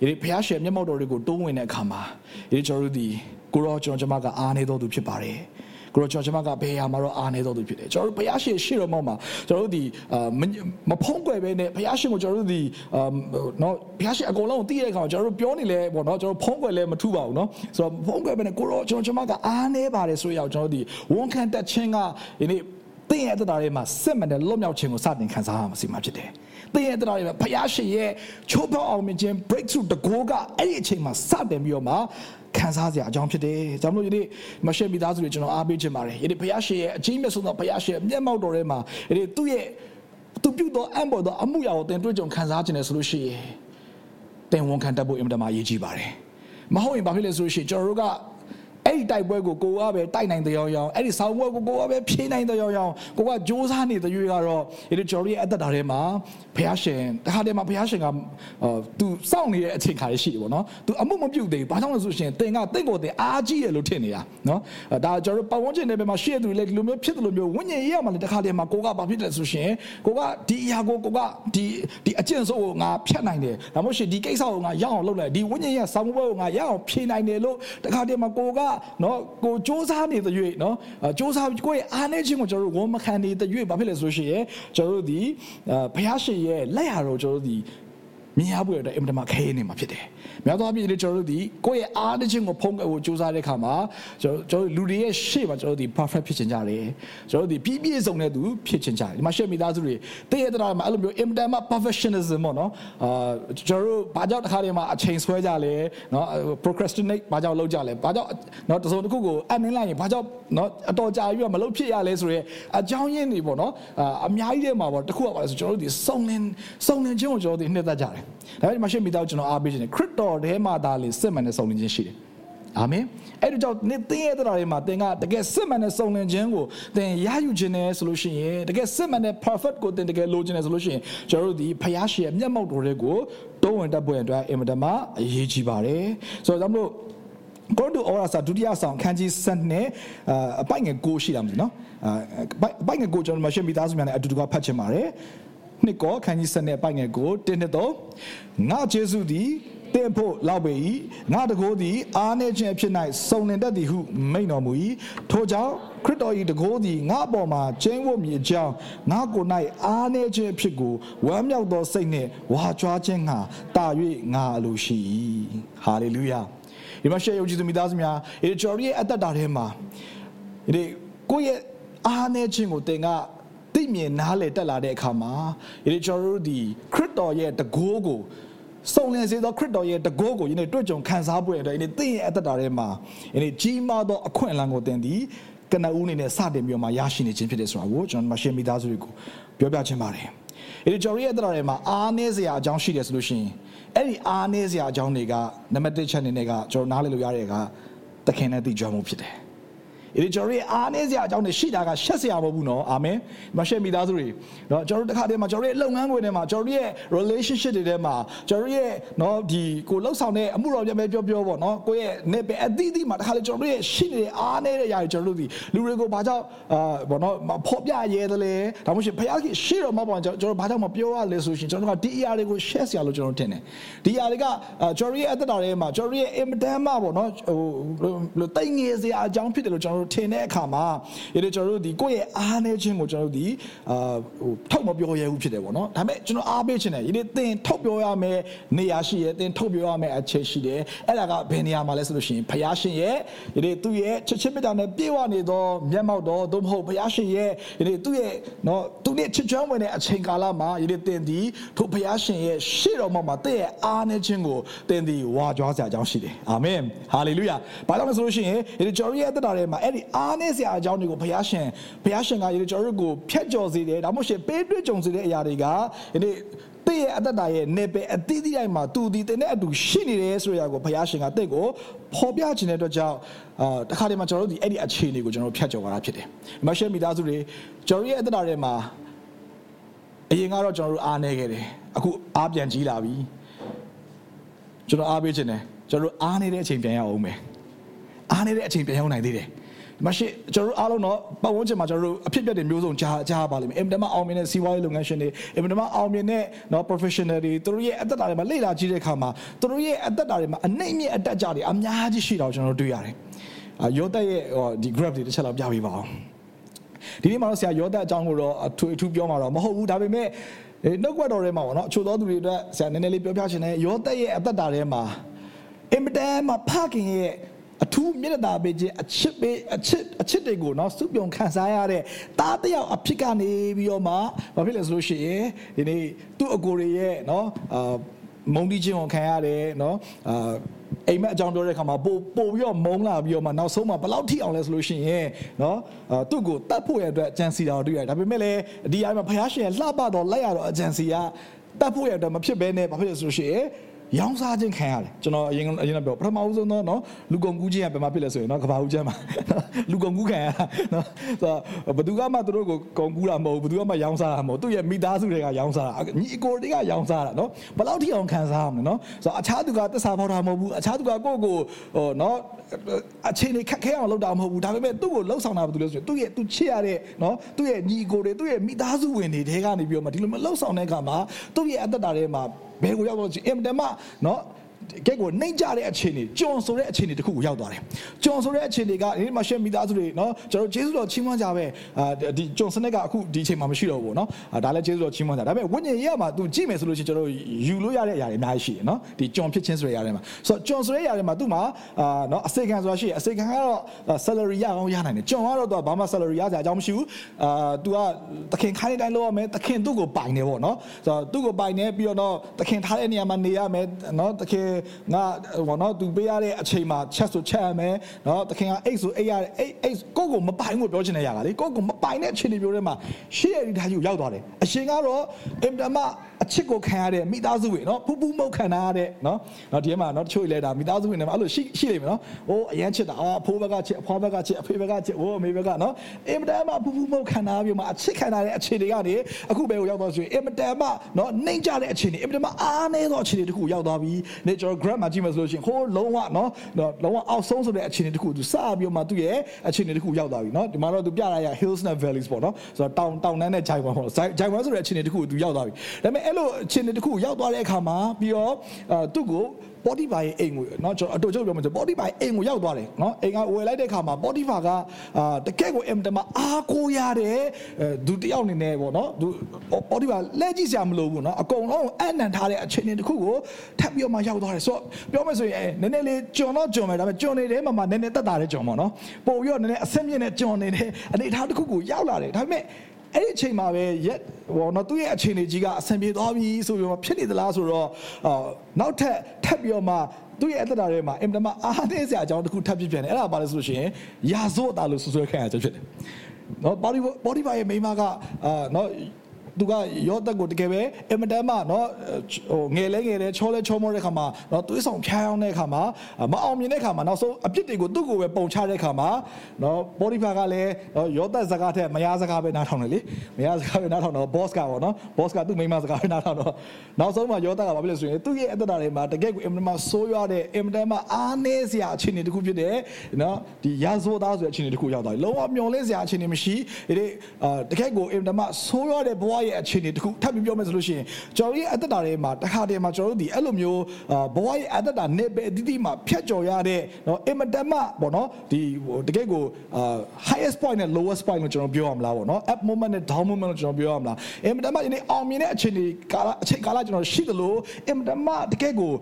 ဒီဖះရှင်မျက်မှောက်တော်တွေကိုတိုးဝင်တဲ့အခါမှာဒီကျွန်တော်တို့ဒီကိုရောကျွန်တော်ကျမကအားနေတော်သူဖြစ်ပါတယ်ကိုရောကျွန်တော်ကျမကဘယ်ဟာမှာတော့အားနေတော်သူဖြစ်တယ်ကျွန်တော်တို့ဘုရားရှင်ရှေ့တော်မှာကျွန်တော်တို့ဒီမဖုံးကွယ်ပဲနဲ့ဘုရားရှင်ကိုကျွန်တော်တို့ဒီနော်ဘုရားရှင်အကုန်လုံးကိုသိတဲ့အခါမှာကျွန်တော်တို့ပြောနေလဲပေါ့နော်ကျွန်တော်ဖုံးကွယ်လဲမထူပါဘူးနော်ဆိုတော့ဖုံးကွယ်ပဲနဲ့ကိုရောကျွန်တော်ကျမကအားနေပါတယ်ဆိုရအောင်ကျွန်တော်တို့ဒီဝန်ခံတတ်ခြင်းကဒီနေ့သင်ရဲ့အတ္တတွေမှာစစ်မှန်တဲ့လွတ်မြောက်ခြင်းကိုစတင်ခံစားရမှာစီမှာဖြစ်တယ် သင်ရဲ့တရားတွေမှာဘုရားရှင်ရဲ့ချိုးဖောက်အောင်မြင်ခြင်း breakthrough တကိုးကအဲ့ဒီအချိန်မှာစတင်ပြီးတော့မှခံစားစရာအကြောင်းဖြစ်တယ်။ကြောင့်မလို့ယနေ့မရှက်မိသားစုတွေကျွန်တော်အားပေးခြင်းပါတယ်။ယနေ့ဘုရားရှင်ရဲ့အကြီးမြတ်ဆုံးသောဘုရားရှင်မျက်မှောက်တော်ထဲမှာယနေ့သူ့ရဲ့သူပြုသောအံ့ဘော်သောအမှုရာကိုသင်တွေ့ကြုံခံစားခြင်းနဲ့ဆိုလို့ရှိရင်သင်ဝန်ခံတတ်ဖို့အင်မတန်မှအရေးကြီးပါတယ်။မဟုတ်ရင်ဘာဖြစ်လဲဆိုလို့ရှိရင်ကျွန်တော်တို့က အဲ့ဒီတိုက်ပွဲကိုကိုကပဲတိုက်နိုင်တဲ့ရောင်ရောင်အဲ့ဒီဆောင်းပွဲကိုကိုကပဲဖြေးနိုင်တဲ့ရောင်ရောင်ကိုကစူးစမ်းနေတဲ့ရွေးကတော့ဒီကျော်ရီရဲ့အသက်တာထဲမှာဘုရားရှင်တခါတည်းမှာဘုရားရှင်ကသူစောင့်နေတဲ့အချိန်ခါလေးရှိတယ်ပေါ့နော်သူအမှုမပြုတ်သေးဘူးဘာကြောင့်လဲဆိုရှင်တင်ကတင့်ကိုတင်အားကြီးရလို့ထင်နေတာနော်ဒါကျွန်တော်ပတ်ဝန်းကျင်တွေမှာရှေ့သူလေဒီလိုမျိုးဖြစ်တယ်လို့မျိုးဝိညာဉ်ရေးရမှာလေတခါတည်းမှာကိုကဘာဖြစ်တယ်ဆိုရှင်ကိုကဒီအရာကိုကိုကဒီဒီအကျင့်ဆိုးကိုငါဖြတ်နိုင်တယ်ဒါမှမဟုတ်ရှင်ဒီကိစ္စကိုငါရအောင်လုပ်လိုက်ဒီဝိညာဉ်ရေးဆောင်းပွဲကိုငါရအောင်ဖြေနိုင်တယ်လို့တခါတည်းမှာကိုကနော်ကိုစ조사နေတဲ့၍နော်စ조사ကိုယ့်ရဲ့အားနည်းခြင်းကိုကျွန်တော်တို့ဝန်မခံနေတဲ့၍ဘာဖြစ်လဲဆိုရှင်ကျွန်တော်တို့ဒီဘုရားရှင်ရဲ့လက်ရတော်ကျွန်တော်တို့ဒီ မြင်ရဖို့ရတဲ့အင်မတန်ခဲနေမှာဖြစ်တယ်။များသောအားဖြင့်လေကျွန်တော်တို့ဒီကိုယ့်ရဲ့အားနည်းခြင်းကိုဖုံးကွယ်ဖို့ကြိုးစားတဲ့အခါမှာကျွန်တော်ကျွန်တော်လူတွေရဲ့ရှေ့မှာကျွန်တော်တို့ဒီ perfect ဖြစ်ချင်ကြတယ်။ကျွန်တော်တို့ဒီပြည့်ပြည့်စုံတဲ့သူဖြစ်ချင်ကြတယ်။ဒီမှာရှေ့မိသားစုတွေတည့်ရတဲ့မှာအဲ့လိုမျိုးအင်မတန်မှ perfectionism ပေါ့နော်။အာကျွန်တော်တို့ဘာကြောင့်တစ်ခါတည်းမှာအချိန်ဆွဲကြလဲနော် procrastinate ဘာကြောင့်လုပ်ကြလဲ။ဘာကြောင့်နော်တစုံတစ်ခုကိုအနှင်းလိုက်ရင်ဘာကြောင့်နော်အတော်ကြာပြီးတော့မလုပ်ဖြစ်ရလဲဆိုရဲအကြောင်းရင်းတွေပေါ့နော်။အများကြီးထဲမှာပေါ့တစ်ခုကပါလဲဆိုကျွန်တော်တို့ဒီစုံလင်စုံလင်ခြင်းကိုကျွန်တော်တို့နှစ်သက်ကြတယ်။ဒါပေမဲ့မရှိမိသားကျွန်တော်အားပေးခြင်းခရစ်တော်ထဲမှာသာလေစစ်မှန်တဲ့စုံလင်ခြင်းရှိတယ်အာမင်အဲ့ဒါကြောင့်နေသင်ရဲ့တရားတွေမှာသင်ကတကယ်စစ်မှန်တဲ့စုံလင်ခြင်းကိုသင်ရယူခြင်းနဲ့ဆိုလို့ရှိရင်တကယ်စစ်မှန်တဲ့ perfect ကိုသင်တကယ်လိုချင်တယ်ဆိုလို့ရှိရင်ကျွန်တော်တို့ဒီဖယားရှင်ရဲ့မျက်မှောက်တော်တွေကိုတုံးဝင်တတ်ဖို့အတွက်အင်မတန်မှအရေးကြီးပါတယ်ဆိုတော့ဒါမို့ကိုတို့အော်ရာစာဒုတိယဆောင်ခန်းကြီး7နဲ့အပိုင်ငယ်ကိုရှိတာမသိနော်အပိုင်ငယ်ကိုကျွန်တော်မရှင်းမိသားစုများနဲ့အတူတူကဖတ်ချင်ပါတယ် နှစ်ကောခန်းကြီး7နဲ့အပိုင်ငယ်ကိုတင်းနှစ်တော့ငါကျေးဇူးသည်တဲ့ဖို့လောက်ပေ၏ငါတကိုးသည်အားနေခြင်းဖြစ်၌စုံလင်တတ်သည်ဟုမိန့်တော်မူ၏ထို့ကြောင့်ခရစ်တော်၏တကိုးသည်ငါအပေါ်မှာကျင်းဝတ်မြည်ကြောင်းငါကိုယ်၌အားနေခြင်းဖြစ်ကိုဝမ်းမြောက်သောစိတ်နှင့်ဝါကြွားခြင်းငါတာ၍ငါအလိုရှိ၏ဟာလေလုယာဒီမှာရှေ့ယုံကြည်သူမိသားစုများဒီကျော်ရီရဲ့အသက်တာထဲမှာဒီကိုယ့်ရဲ့အားနေခြင်းကိုတင်က သိမြင်နားလည်တက်လာတဲ့အခါမှာဒီကျွန်တော်တို့ဒီခရစ်တော်ရဲ့တကိုးကိုစုံလင်စေသောခရစ်တော်ရဲ့တကိုးကိုယနေ့တွေ့ကြုံခံစားပွင့်တဲ့ယနေ့သင်ရဲ့အသက်တာထဲမှာယနေ့ကြီးမားသောအခွင့်အလမ်းကိုသင်သည်ကနဦးအနေနဲ့စတင်ပြီးတော့မှရရှိနေခြင်းဖြစ်တယ်ဆိုတာကိုကျွန်တော်မရှင်းမိသားစုတွေကိုပြောပြချင်ပါတယ်။အဲဒီကျော်ရီရဲ့အသက်တာထဲမှာအားနည်းစရာအကြောင်းရှိတယ်ဆိုလို့ရှိရင်အဲ့ဒီအားနည်းစရာအကြောင်းတွေကနံပါတ်1ချက်အနေနဲ့ကကျွန်တော်နားလည်လို့ရတဲ့ကသခင်နဲ့တည်ကြွမှုဖြစ်တယ်။ ဒီကျွန်တော်ရဲ့အားနည်းစရာအကြောင်းတွေရှိတာကရှက်စရာမဟုတ်ဘူးနော်အာမင်မရှက်မိသားစုတွေနော်ကျွန်တော်တို့တစ်ခါတည်းမှာကျွန်တော်ရဲ့လုပ်ငန်းခွင်ထဲမှာကျွန်တော်ရဲ့ relationship တွေထဲမှာကျွန်တော်ရဲ့နော်ဒီကိုလှုပ်ဆောင်တဲ့အမှုတော်ပြပဲပြောပြောပေါ့နော်ကိုရဲ့နေပဲအသီးသီးမှာတစ်ခါလေကျွန်တော်ရဲ့ရှိနေတဲ့အားနည်းတဲ့ຢာတွေကျွန်တော်တို့ဒီလူတွေကိုဘာကြောင့်အာဘောနော်ဖော်ပြရဲတယ်လဲဒါမှမဟုတ်ဘုရားကြီးရှိတော်မှာပေါ့ကျွန်တော်ဘာကြောင့်မပြောရလဲဆိုရှင်ကျွန်တော်ကဒီအရာတွေကို share စရာလို့ကျွန်တော်ထင်တယ်ဒီအရာတွေကကျွန်တော်ရဲ့အသက်တာထဲမှာကျွန်တော်ရဲ့အင်မတန်မှပေါ့နော်ဟိုတိတ်ငယ်စရာအကြောင်းဖြစ်တယ်လို့ကျွန်တော်တော်တို့ထင်တဲ့အခါမှာဒီကျွန်တော်တို့ဒီကိုယ့်ရဲ့အားနည်းခြင်းကိုကျွန်တော်တို့ဒီအာဟိုထောက်မပြောရဘူးဖြစ်တယ်ပေါ့နော်ဒါပေမဲ့ကျွန်တော်အားပေးခြင်းတယ်ဒီနေ့သင်ထောက်ပြောရမယ်နေရာရှိရဲ့သင်ထောက်ပြောရမယ်အခြေရှိတယ်အဲ့ဒါကဘယ်နေရာမှာလဲဆိုလို့ရှိရင်ဘုရားရှင်ရဲ့ဒီနေ့သူ့ရဲ့ချစ်ချင်းမြတ်တာနဲ့ပြေဝနေသောမျက်မှောက်တော်သို့မဟုတ်ဘုရားရှင်ရဲ့ဒီနေ့သူ့ရဲ့နော်သူနဲ့ချစ်ချမ်းဝင်တဲ့အချိန်ကာလမှာဒီနေ့သင်ဒီထိုဘုရားရှင်ရဲ့ရှေ့တော်မှာတင့်ရဲ့အားနည်းခြင်းကိုသင်ဒီဝါကြွားစရာအကြောင်းရှိတယ်အာမင်ဟာလေလုယာဘာလို့လဲဆိုလို့ရှိရင်ဒီကျွန်တော်ရဲ့အသက်တာထဲမှာအဲ့ဒီအားနည်းစရာအကြောင်းတွေကိုဘုရားရှင်ဘုရားရှင်ကဒီကျွန်တော်တို့ကိုဖျက်ကျော်စေတယ်ဒါမှမဟုတ်ရှင်ပေးတွေ့ကြုံစေတဲ့အရာတွေကဒီနေ့တည့်ရဲ့အတ္တတာရဲ့နေပယ်အတိအတိတိုင်းမှာသူဒီတဲ့နဲ့အတူရှိနေတယ်ဆိုရကိုဘုရားရှင်ကတဲ့ကိုပေါ်ပြခြင်းတဲ့အတွက်ကြောင့်အာတခါတည်းမှာကျွန်တော်တို့ဒီအဲ့ဒီအခြေအနေကိုကျွန်တော်တို့ဖျက်ကျော်ကြတာဖြစ်တယ်။မရှက်မိသားစုတွေကျွန်တော်ရဲ့အတ္တတာထဲမှာအရင်ကတော့ကျွန်တော်တို့အားနေခဲ့တယ်။အခုအားပြန်ကြီးလာပြီ။ကျွန်တော်အားပေးခြင်းတယ်ကျွန်တော်တို့အားနေတဲ့အချိန်ပြန်ရအောင်မယ်။အားနေတဲ့အချိန်ပြန်ရောက်နိုင်သေးတယ်။ မရှိကျွန်တော်တို့အားလုံးတော့ပတ်ဝန်းကျင်မှာကျွန်တော်တို့အဖြစ်ပြက်တွေမျိုးစုံကြားကြားပါလိမ့်မယ်အင်မတန်မှအောင်မြင်တဲ့စီးပွားရေးလုပ်ငန်းရှင်တွေအင်မတန်မှအောင်မြင်တဲ့နော် professional တွေသူတို့ရဲ့အသက်တာတွေမှာလေ့လာကြည့်တဲ့အခါမှာသူတို့ရဲ့အသက်တာတွေမှာအနှိမ့်မြင့်အတက်ကြတွေအများကြီးရှိတော့ကျွန်တော်တို့တွေ့ရတယ်အာယောသက်ရဲ့ဟောဒီ graph တွေတစ်ချက်လောက်ပြပေးပါအောင်ဒီနေ့မှာတော့ဆရာယောသက်အကြောင်းကိုတော့အထူးအထူးပြောမှာတော့မဟုတ်ဘူးဒါပေမဲ့နှုတ်ကွက်တော်ထဲမှာပေါ့နော်အချို့သောသူတွေအတွက်ဆရာနည်းနည်းလေးပြောပြချင်တယ်ယောသက်ရဲ့အသက်တာထဲမှာအင်မတန်မှဖခင်ရဲ့ အထူးမြတ်တာပေးခြင်းအချစ်ပေးအချစ်အချစ်တွေကိုနော်စုပြုံခံစားရတဲ့တားတယောက်အဖြစ်ကနေပြီးတော့မှဘာဖြစ်လဲဆိုလို့ရှိရင်ဒီနေ့သူ့အကိုတွေရဲ့နော်အာမုံတီးခြင်းကိုခံရတယ်နော်အာအိမ်မက်အကြောင်းပြောတဲ့အခါမှာပို့ပို့ပြီးတော့မုံလာပြီးတော့မှနောက်ဆုံးမှာဘယ်လောက်ထိအောင်လဲဆိုလို့ရှိရင်နော်သူ့ကိုတတ်ဖို့ရအတွက်အကြံစီတာကိုတွေ့ရတယ်ဒါပေမဲ့လည်းဒီအိမ်မှာဖះရှင်လှပတော့လိုက်ရတော့အကြံစီကတတ်ဖို့ရအတွက်မဖြစ်ဘဲနဲ့ဘာဖြစ်လဲဆိုလို့ရှိရင် ရောင်းစားခြင်းခံရတယ်ကျွန်တော်အရင်အရင်ကပြောပထမဦးဆုံးတော့နော်လူကုန်ကူးခြင်းကဘယ်မှာဖြစ်လဲဆိုရင်နော်ကဘာဦးကျမ်းမှာလူကုန်ကူးခံရနော်ဆိုတော့ဘယ်သူကမှသူတို့ကိုကုန်ကူးတာမဟုတ်ဘူးဘယ်သူကမှရောင်းစားတာမဟုတ်သူ့ရဲ့မိသားစုတွေကရောင်းစားတာညီအကိုတွေကရောင်းစားတာနော်ဘယ်လောက်ထိအောင်ခံစားရမလဲနော်ဆိုတော့အခြားသူကသက်စာဖောက်တာမဟုတ်ဘူးအခြားသူကကိုယ့်ကိုဟိုနော်အခြေအနေခက်ခဲအောင်လုပ်တာမဟုတ်ဘူးဒါပေမဲ့သူ့ကိုလှုပ်ဆောင်တာဘာလို့လဲဆိုရင်သူ့ရဲ့သူချစ်ရတဲ့နော်သူ့ရဲ့ညီအကိုတွေသူ့ရဲ့မိသားစုဝင်တွေတဲကနေပြီးတော့မှဒီလိုမလှုပ်ဆောင်တဲ့အခါမှာသူ့ရဲ့အသက်တာထဲမှာ ဘယ်ကိုရောက်တော့အင်မတန်မှနော် ကဲကိုနှိမ့်ကြတဲ့အခြေအနေကြုံဆိုတဲ့အခြေအနေတစ်ခုကိုရောက်သွားတယ်။ကြုံဆိုတဲ့အခြေအနေကဒီမှာရှက်မိသားစုတွေနော်ကျွန်တော်ကျေးဇူးတော်ချီးမွမ်းကြပဲအာဒီကြုံစနစ်ကအခုဒီအချိန်မှာမရှိတော့ဘူးနော်။ဒါလည်းကျေးဇူးတော်ချီးမွမ်းကြဒါပေမဲ့ဝိညာဉ်ရေးမှာ तू ကြည့်မယ်ဆိုလို့ရှိရင်ကျွန်တော်ယူလို့ရတဲ့အရာတွေအများကြီးရှိတယ်နော်။ဒီကြုံဖြစ်ခြင်းဆိုတဲ့အရာတွေမှာဆိုတော့ကြုံဆိုတဲ့အရာတွေမှာသူ့မှာအာနော်အစိခံဆိုတာရှိတယ်အစိခံကတော့ salary ရအောင်ရနိုင်တယ်။ကြုံကတော့ तू ဘာမှ salary ရစရာအကြောင်းမရှိဘူး။အာ तू ကတခင်ခိုင်းတဲ့အတိုင်းလုပ်ရမယ်။တခင်သူ့ကိုပိုင်နေပေါ့နော်။ဆိုတော့သူ့ကိုပိုင်နေပြီးတော့တော့တခင်ထားတဲ့နေရာမှာနေရမယ်နော်။တခင် ငါဘောနော်သူပေးရတဲ့အချိန်မှာချက်ဆိုချက်ရမယ်နော်တခင်ကအိတ်ဆိုအိတ်ရအိတ်အိတ်ကိုကိုမပိုင်ဘူးပြောချင်တဲ့ຢာကလေကိုကိုမပိုင်တဲ့အခြေအနေမျိုးတွေမှာရှေ့ရည်ထားယူရောက်သွားတယ်အရှင်ကတော့အင်တမ အချစ်ကိုခံရတဲ့မိသားစုဝင်နော်ဖူးဖူးမုတ်ခံရတဲ့နော်နော်ဒီမှာနော်တချို့လဲတာမိသားစုဝင်တွေမှာအဲ့လိုရှိရှိလိမ့်မယ်နော်ဟိုအရန်ချစ်တာအဖိုးဘက်ကချစ်အဖွားဘက်ကချစ်အဖေဘက်ကချစ်ဟိုအမေဘက်ကနော်အင်တမဖူးဖူးမုတ်ခံရပြီးမှအချစ်ခံရတဲ့အခြေအနေကနေအခုပဲကိုရောက်သွားဆိုရင်အင်တမနော်နှိမ့်ကြတဲ့အခြေအနေအင်တမအားနေသောအခြေအနေတခုရောက်သွားပြီနေကျွန်တော် grab မှာကြည့်မယ်ဆိုလို့ရှိရင်ဟိုလုံးဝနော်လုံးဝအောက်ဆုံးဆိုတဲ့အခြေအနေတခုသူစပြီးမှသူ့ရဲ့အခြေအနေတခုရောက်သွားပြီနော်ဒီမှာတော့သူပြရရ hills and valleys ပေါ့နော်ဆိုတော့တောင်တောင်တန်းနဲ့ဂျိုင်ဝမ်ပေါ့ဂျိုင်ဝမ်ဆိုတဲ့အခြေအနေတခုသူရောက်သွားပြီဒါပေမဲ့အဲ့လိုအခြေအနေတခုရောက်သွားတဲ့အခါမှာပြီးတော့သူ့ကို Spotify ရဲ့အိမ်ကိုเนาะကျွန်တော်အတူတူပြောမှဆို Spotify အိမ်ကိုရောက်သွားတယ်เนาะအိမ်ကဝယ်လိုက်တဲ့အခါမှာ Spotify ကအာတကယ့်ကိုအင်တမအားကိုရတဲ့ဒုတယောက်အနေနဲ့ပေါ့เนาะသူ Spotify လဲကြည့်စရာမလိုဘူးเนาะအကုန်လုံးအနံထားတဲ့အခြေအနေတစ်ခုကိုထပ်ပြီးတော့မှရောက်သွားတယ်ဆိုတော့ပြောမယ်ဆိုရင်နည်းနည်းလေးကြုံတော့ကြုံမယ်ဒါပေမဲ့ကြုံနေတဲ့မှာမှနည်းနည်းတက်တာတဲ့ကြုံပေါ့เนาะပို့ပြီးတော့နည်းနည်းအဆင့်မြင့်တဲ့ကြုံနေတဲ့အနေအထားတစ်ခုကိုရောက်လာတယ်ဒါပေမဲ့ အဲ့ဒီအချိန်မှာပဲရက်ဟောနော်သူ့ရဲ့အခြေအနေကြီးကအဆင်ပြေသွားပြီဆိုပြီးတော့ဖြစ်နေသလားဆိုတော့အော်နောက်ထပ်ထပ်ပြီးတော့မှသူ့ရဲ့အသက်တာထဲမှာအင်မတန်မှအားနည်းစရာအကြောင်းတစ်ခုထပ်ဖြစ်ပြန်တယ်အဲ့ဒါဘာလဲဆိုလို့ရှိရင်ယာဇို့အတာလို့ဆွဆွဲခံရချက်ဖြစ်တယ်နော် body body ရဲ့မိန်းမကအာနော် သူကရောသက်ကိုတကယ်ပဲအင်မတန်မှနော်ဟိုငယ်လဲငယ်လဲချောလဲချောမောတဲ့ခါမှာနော်သွေးဆောင်ဖြားအောင်တဲ့ခါမှာမအောင်မြင်တဲ့ခါမှာနောက်ဆုံးအပြစ်တွေကိုသူ့ကိုပဲပုံချတဲ့ခါမှာနော်ပိုလီဖာကလည်းရောသက်စကားထက်မယားစကားပဲနားထောင်တယ်လေမယားစကားပဲနားထောင်တော့ boss ကပေါ့နော် boss ကသူ့မိန်းမစကားပဲနားထောင်တော့နောက်ဆုံးမှာရောသက်ကဘာဖြစ်လဲဆိုရင်သူ့ရဲ့အသက်တာတွေမှာတကယ်ကိုအင်မတန်မှဆိုးရွားတဲ့အင်မတန်မှအားနည်းစရာအခြေအနေတစ်ခုဖြစ်တယ်နော်ဒီရာဇဝသားဆိုတဲ့အခြေအနေတစ်ခုရောက်သွားပြီလုံးဝမျောလင့်စရာအခြေအနေမရှိဒီတကယ်ကိုအင်မတန်မှဆိုးရွားတဲ့ဘဝရဲ့အခြေအနေတစ်ခုထပ်ပြီးပြောမယ်ဆိုလို့ရှိရင်ကျွန်တော်ရဲ့အသက်တာတွေမှာတစ်ခါတည်းမှာကျွန်တော်တို့ဒီအဲ့လိုမျိုးဘဝရဲ့အသက်တာနေပဲအတိအမှာဖြတ်ကျော်ရတဲ့နော်အင်မတန်မှပေါ့နော်ဒီတကယ်ကို highest point နဲ့ lowest point လို့ကျွန်တော်ပြောရမလားပေါ့နော် up moment နဲ့ down moment လို့ကျွန်တော်ပြောရမလားအင်မတန်မှဒီနေ့အောင်မြင်တဲ့အခြေအနေကာလအချိန်ကာလကျွန်တော်ရှိသလိုအင်မတန်မှတကယ်ကို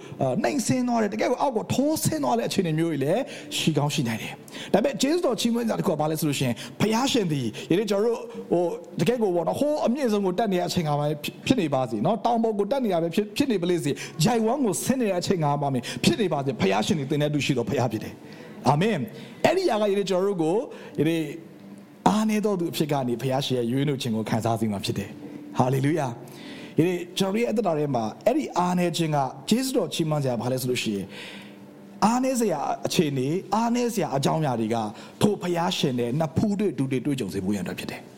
နှိမ်ဆင်းသွားတယ်တကယ်ကိုအောက်ကိုထိုးဆင်းသွားတဲ့အခြေအနေမျိုးတွေလည်းရှိကောင်းရှိနိုင်တယ်ဒါပေမဲ့ Jesus တော်ချီးမွမ်းစရာတစ်ခုကဘာလဲဆိုလို့ရှိရင်ဖယားရှင်သည်ယနေ့ကျွန်တော်တို့ဟိုတကယ်ကိုပေါ့နော်ဟိုးအမြင့်ဆုံးကိုတက်နေတဲ့အချိန်ကမှဖြစ်နေပါစေနော်တောင်ပေါ်ကိုတက်နေတာပဲဖြစ်ဖြစ်နေပါလိမ့်စေဂျိုင်ဝမ်ကိုဆင်းနေတဲ့အချိန်ကမှဖြစ်နေပါစေဖယားရှင်သည်သင်တဲ့သူရှိတော်ဖယားဖြစ်တယ်အာမင်အဲ့ဒီຢာကယနေ့ကျွန်တော်တို့ကိုယနေ့အားနေတော်သူအဖြစ်ကနေဖယားရှင်ရဲ့ရွေးနှုတ်ခြင်းကိုခံစားသိမှာဖြစ်တယ်ဟာလေလုယာဒီနေ့ကျွန်တော်ရဲ့အသက်တာထဲမှာအဲ့ဒီအားနေခြင်းကဂျေဇုတော်ချီးမွမ်းစရာဘာလဲဆိုလို့ရှိရင်အားနေစရာအခြေအနေအားနေစရာအကြောင်းအရာတွေကထိုဖျားရှင်တဲ့နှစ်ဖူးတွေဒူတွေတွေ့ကြုံစေဖို့ရန်အတွက်ဖြစ်တယ်။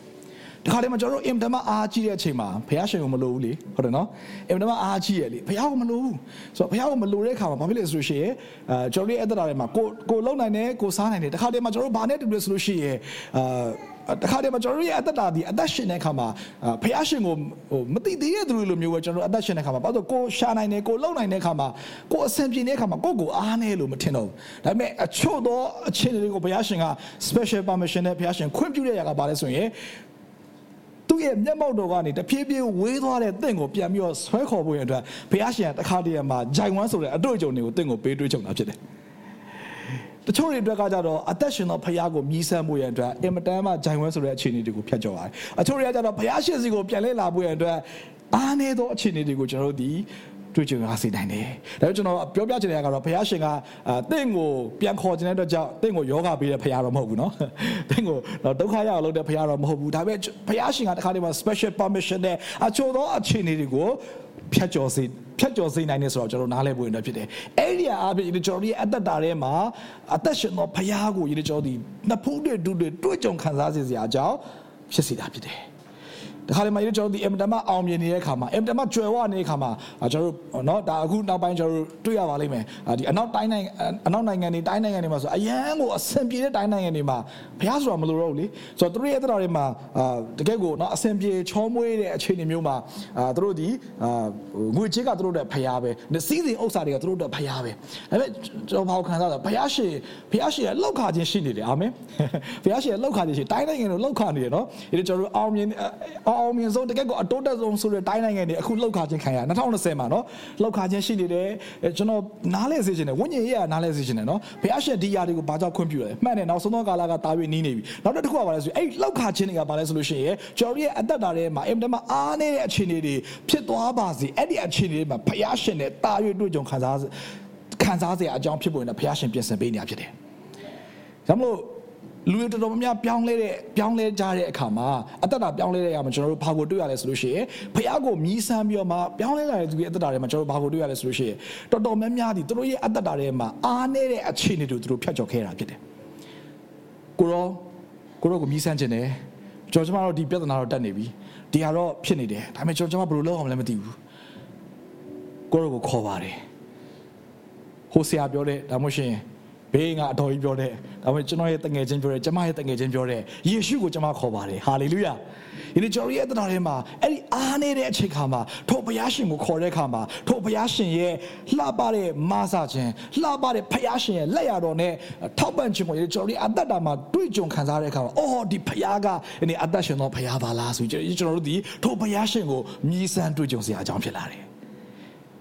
ဒီခါလေးမှာကျွန်တော်တို့အင်တမအားကြီးတဲ့အချိန်မှာဖျားရှင်ကိုမလိုဘူးလေဟုတ်တယ်နော်။အင်တမအားကြီးရလေဖျားကိုမလိုဘူး။ဆိုတော့ဖျားကိုမလိုတဲ့အခါမှာဘာဖြစ်လဲဆိုလို့ရှိရင်အဲကျွန်တော်တို့ရဲ့အသက်တာထဲမှာကိုကိုလုံနိုင်တယ်ကိုစားနိုင်တယ်ဒီခါလေးမှာကျွန်တော်တို့ဘာနဲ့တူလဲဆိုလို့ရှိရင်အာတခါတည်းမှာကျွန်တော်တို့ရဲ့အသက်တာဒီအသက်ရှင်တဲ့အခါမှာဖះရှင်ကိုဟိုမသိသေးတဲ့သူတွေလိုမျိုးပဲကျွန်တော်တို့အသက်ရှင်တဲ့အခါမှာဘာလို့ကိုရှာနိုင်တယ်ကိုလုံနိုင်တဲ့အခါမှာကိုအဆင်ပြေတဲ့အခါမှာကိုကိုအားနေလို့မထင်တော့ဘူးဒါပေမဲ့အချို့သောအခြေအနေတွေကိုဖះရှင်က special permission နဲ့ဖះရှင်ခွင့်ပြုတဲ့ຢာကဘာလဲဆိုရင် သူ့ရဲ့မျက်မှောက်တော်ကနေတဖြည်းဖြည်းဝေးသွားတဲ့တင့်ကိုပြန်ပြီးတော့ဆွဲခေါ်ဖို့ရတဲ့ဘုရားရှင်ကတခါတည်းမှာဂျိုင်ဝမ်ဆိုတဲ့အတွေ့အကြုံတွေကိုတင့်ကိုပေးတွေးကြုံတာဖြစ်တယ်တချို့တွေအတွက်ကကြတော့အသက်ရှင်သောဖခင်ကိုမြည်ဆန်းမှုရန်အတွက်အင်မတန်မှဂျိုင်ဝဲဆိုတဲ့အခြေအနေတွေကိုဖျက်ကျော်ရတယ်။အချို့တွေကကြတော့ဖခင်ရှင်စီကိုပြန်လဲလာဖို့ရန်အတွက်အားနည်းသောအခြေအနေတွေကိုကျွန်တော်တို့ဒီ တွေ့ကြုံရစေနိုင်တယ်။ဒါကြောင့်ကျွန်တော်ပြောပြချင်တဲ့အရာကတော့ဘုရားရှင်ကတင့်ကိုပြန်ခေါ်ခြင်းတဲ့အတွက်ကြောင့်တင့်ကိုယောဂပေးတဲ့ဘုရားတော့မဟုတ်ဘူးနော်။တင့်ကိုဒုက္ခရအောင်လုပ်တဲ့ဘုရားတော့မဟုတ်ဘူး။ဒါပေမဲ့ဘုရားရှင်ကတခါတည်းမှာ special permission နဲ့အချို့သောအခြေအနေတွေကိုဖြတ်ကျော်စေဖြတ်ကျော်စေနိုင်တယ်ဆိုတော့ကျွန်တော်နားလည်ဖို့ရတဲ့ဖြစ်တယ်။အဲ့ဒီအားဖြင့်ကျွန်တော်တို့ရဲ့အသက်တာထဲမှာအသက်ရှင်သောဘုရားကိုရည်ကျွန်တော်ဒီနှစ်ဖူးတွေတူတွေတွေ့ကြုံခံစားစေစရာအကြောင်းဖြစ်စေတာဖြစ်တယ်။ ဒီခါလေးမှာကျွန်တော်တို့ဒီအင်တာမအောင်မြင်နေတဲ့ခါမှာအင်တာမကျွယ်ဝနေတဲ့ခါမှာကျွန်တော်တို့နော်ဒါအခုနောက်ပိုင်းကျွန်တော်တို့တွေ့ရပါလိမ့်မယ်ဒီအနောက်တိုင်းနိုင်ငံအနောက်နိုင်ငံတွေတိုင်းနိုင်ငံတွေမှာဆိုအရန်ကိုအဆင်ပြေတဲ့တိုင်းနိုင်ငံတွေမှာဘုရားဆိုတာမလိုတော့ဘူးလေဆိုတော့သူတို့ရဲ့အသက်တာတွေမှာတကယ့်ကိုနော်အဆင်ပြေချောမွေးတဲ့အခြေအနေမျိုးမှာသူတို့ဒီငွေချေးကသူတို့တဲ့ဘုရားပဲစီးစဉ်ဥစ္စာတွေကသူတို့တဲ့ဘုရားပဲဒါပေမဲ့ကျွန်တော်ဘာကိုခံစားလဲဘုရားရှင်ဘုရားရှင်ရဲ့လောက်ခါခြင်းရှိနေတယ်အာမင်ဘုရားရှင်ရဲ့လောက်ခါခြင်းရှိတိုင်းနိုင်ငံကိုလောက်ခါနေတယ်နော်ဒါကျွန်တော်တို့အောင်မြင်အောင်မြင်ဆုံးတကယ်ကိုအတိုးတက်ဆုံးဆိုတဲ့တိုင်းနိုင်ငံတွေအခုလောက်ခါခြင်းခံရ2020မှာနော်လောက်ခါခြင်းရှိနေတယ်ကျွန်တော်နားလဲစေချင်တယ်ဝိညာဉ်ရေးကနားလဲစေချင်တယ်နော်ဘုရားရှင်ဒီຢာတွေကိုဘာကြောင့်ခွင့်ပြုလဲမှန်တယ်နောက်ဆုံးသောကာလကတာ၍နီးနေပြီနောက်တစ်ခုကဘာလဲဆိုအဲ့လောက်ခါခြင်းတွေကဘာလဲဆိုလို့ရှိရင်ကျွန်တော်ရဲ့အသက်တာထဲမှာအင်တမအားနေတဲ့အခြေအနေတွေဖြစ်သွားပါစေအဲ့ဒီအခြေအနေတွေမှာဘုရားရှင်နဲ့တာ၍တွေ့ကြုံခံစားခံစားစရာအကြောင်းဖြစ်ပေါ်နေတာဘုရားရှင်ပြင်ဆင်ပေးနေတာဖြစ်တယ်ဒါမို့ လူတွေတော်တော်များများပြောင်းလဲတဲ့ပြောင်းလဲကြတဲ့အခါမှာအသက်တာပြောင်းလဲတဲ့အခါမှာကျွန်တော်တို့ဘာကိုတွေ့ရလဲဆိုလို့ရှိရင်ဖះကိုမြည်ဆန်းပြီးတော့မှပြောင်းလဲလာတဲ့သူရဲ့အသက်တာတွေမှာကျွန်တော်တို့ဘာကိုတွေ့ရလဲဆိုလို့ရှိရင်တော်တော်များများဒီသူတို့ရဲ့အသက်တာတွေမှာအားနေတဲ့အခြေအနေတွေသူတို့ဖျက်ချော်ခဲ့တာဖြစ်တယ်ကိုရောကိုရောကိုမြည်ဆန်းခြင်းတယ်ကျွန်တော်ကျမတို့ဒီပြဿနာတော့တက်နေပြီဒီဟာတော့ဖြစ်နေတယ်ဒါပေမဲ့ကျွန်တော်ကျမဘယ်လိုလုပ်အောင်လဲမသိဘူးကိုရောကိုခေါ်ပါတယ်ဟိုဆရာပြောတဲ့ဒါမှမဟုတ်ရှင် ဘေးကအတော်ကြီးပြောတဲ့ဒါပေမဲ့ကျွန်တော်ရဲ့တငယ်ချင်းပြောတဲ့ကျမရဲ့တငယ်ချင်းပြောတဲ့ယေရှုကိုကျွန်မခေါ်ပါတယ်ဟာလေလုယာဒီနေ့ကျွန်တော်ရဲ့တရားထဲမှာအဲ့ဒီအားနေတဲ့အချိန်ခါမှာထိုဘုရားရှင်ကိုခေါ်တဲ့အခါမှာထိုဘုရားရှင်ရဲ့လှပတဲ့မဆာခြင်းလှပတဲ့ဘုရားရှင်ရဲ့လက်ရတော်နဲ့ထောက်ပံ့ခြင်းကိုကျွန်တော်ဒီအသက်တာမှာတွေ့ကြုံခံစားတဲ့အခါမှာအော်ဒီဘုရားကဒီနေ့အသက်ရှင်တော်ဘုရားပါလားဆိုကျွန်တော်တို့ဒီထိုဘုရားရှင်ကိုမြည်ဆန်းတွေ့ကြုံစရာအကြောင်းဖြစ်လာတယ်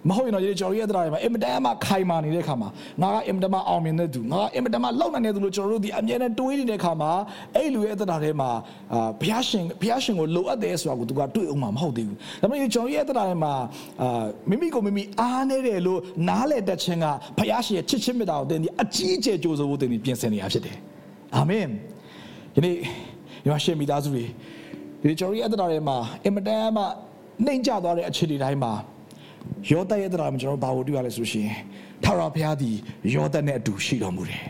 မဟုတ်ရင်တော့ကျွန်တော်ရဲ့တရားတွေမှာအင်မတန်မှခိုင်မာနေတဲ့ခါမှာငါကအင်မတန်မှအောင်မြင်တဲ့သူငါကအင်မတန်မှလောက်နိုင်တဲ့သူလို့ကျွန်တော်တို့ဒီအမြဲတမ်းတွေးနေတဲ့ခါမှာအဲ့လူရဲ့တရားထဲမှာအာဘုရားရှင်ဘုရားရှင်ကိုလိုအပ်တယ်ဆိုတာကိုသူကတွေးအောင်မှမဟုတ်သေးဘူးဒါပေမဲ့ကျွန်တော်ရဲ့တရားထဲမှာအာမိမိကိုမိမိအားနေတယ်လို့နားလေတတ်ခြင်းကဘုရားရှင်ရဲ့ချစ်ချင်းမေတ္တာကိုတင်ဒီအကြီးအကျယ်ကြိုးစိုးဖို့တင်ဒီပြင်ဆင်နေရဖြစ်တယ်အာမင်ဒီနေ့ဒီမှာရှင်မိသားစုတွေဒီကျွန်တော်ရဲ့တရားထဲမှာအင်မတန်မှနှိမ်ကျသွားတဲ့အခြေအနေတိုင်းမှာ ယောသရဲ့တရားမှာကျွန်တော်ဘာကိုတွေ့ရလဲဆိုရှင်ထာဝရဘုရားသည်ယောသနဲ့အတူရှိတော်မူတယ်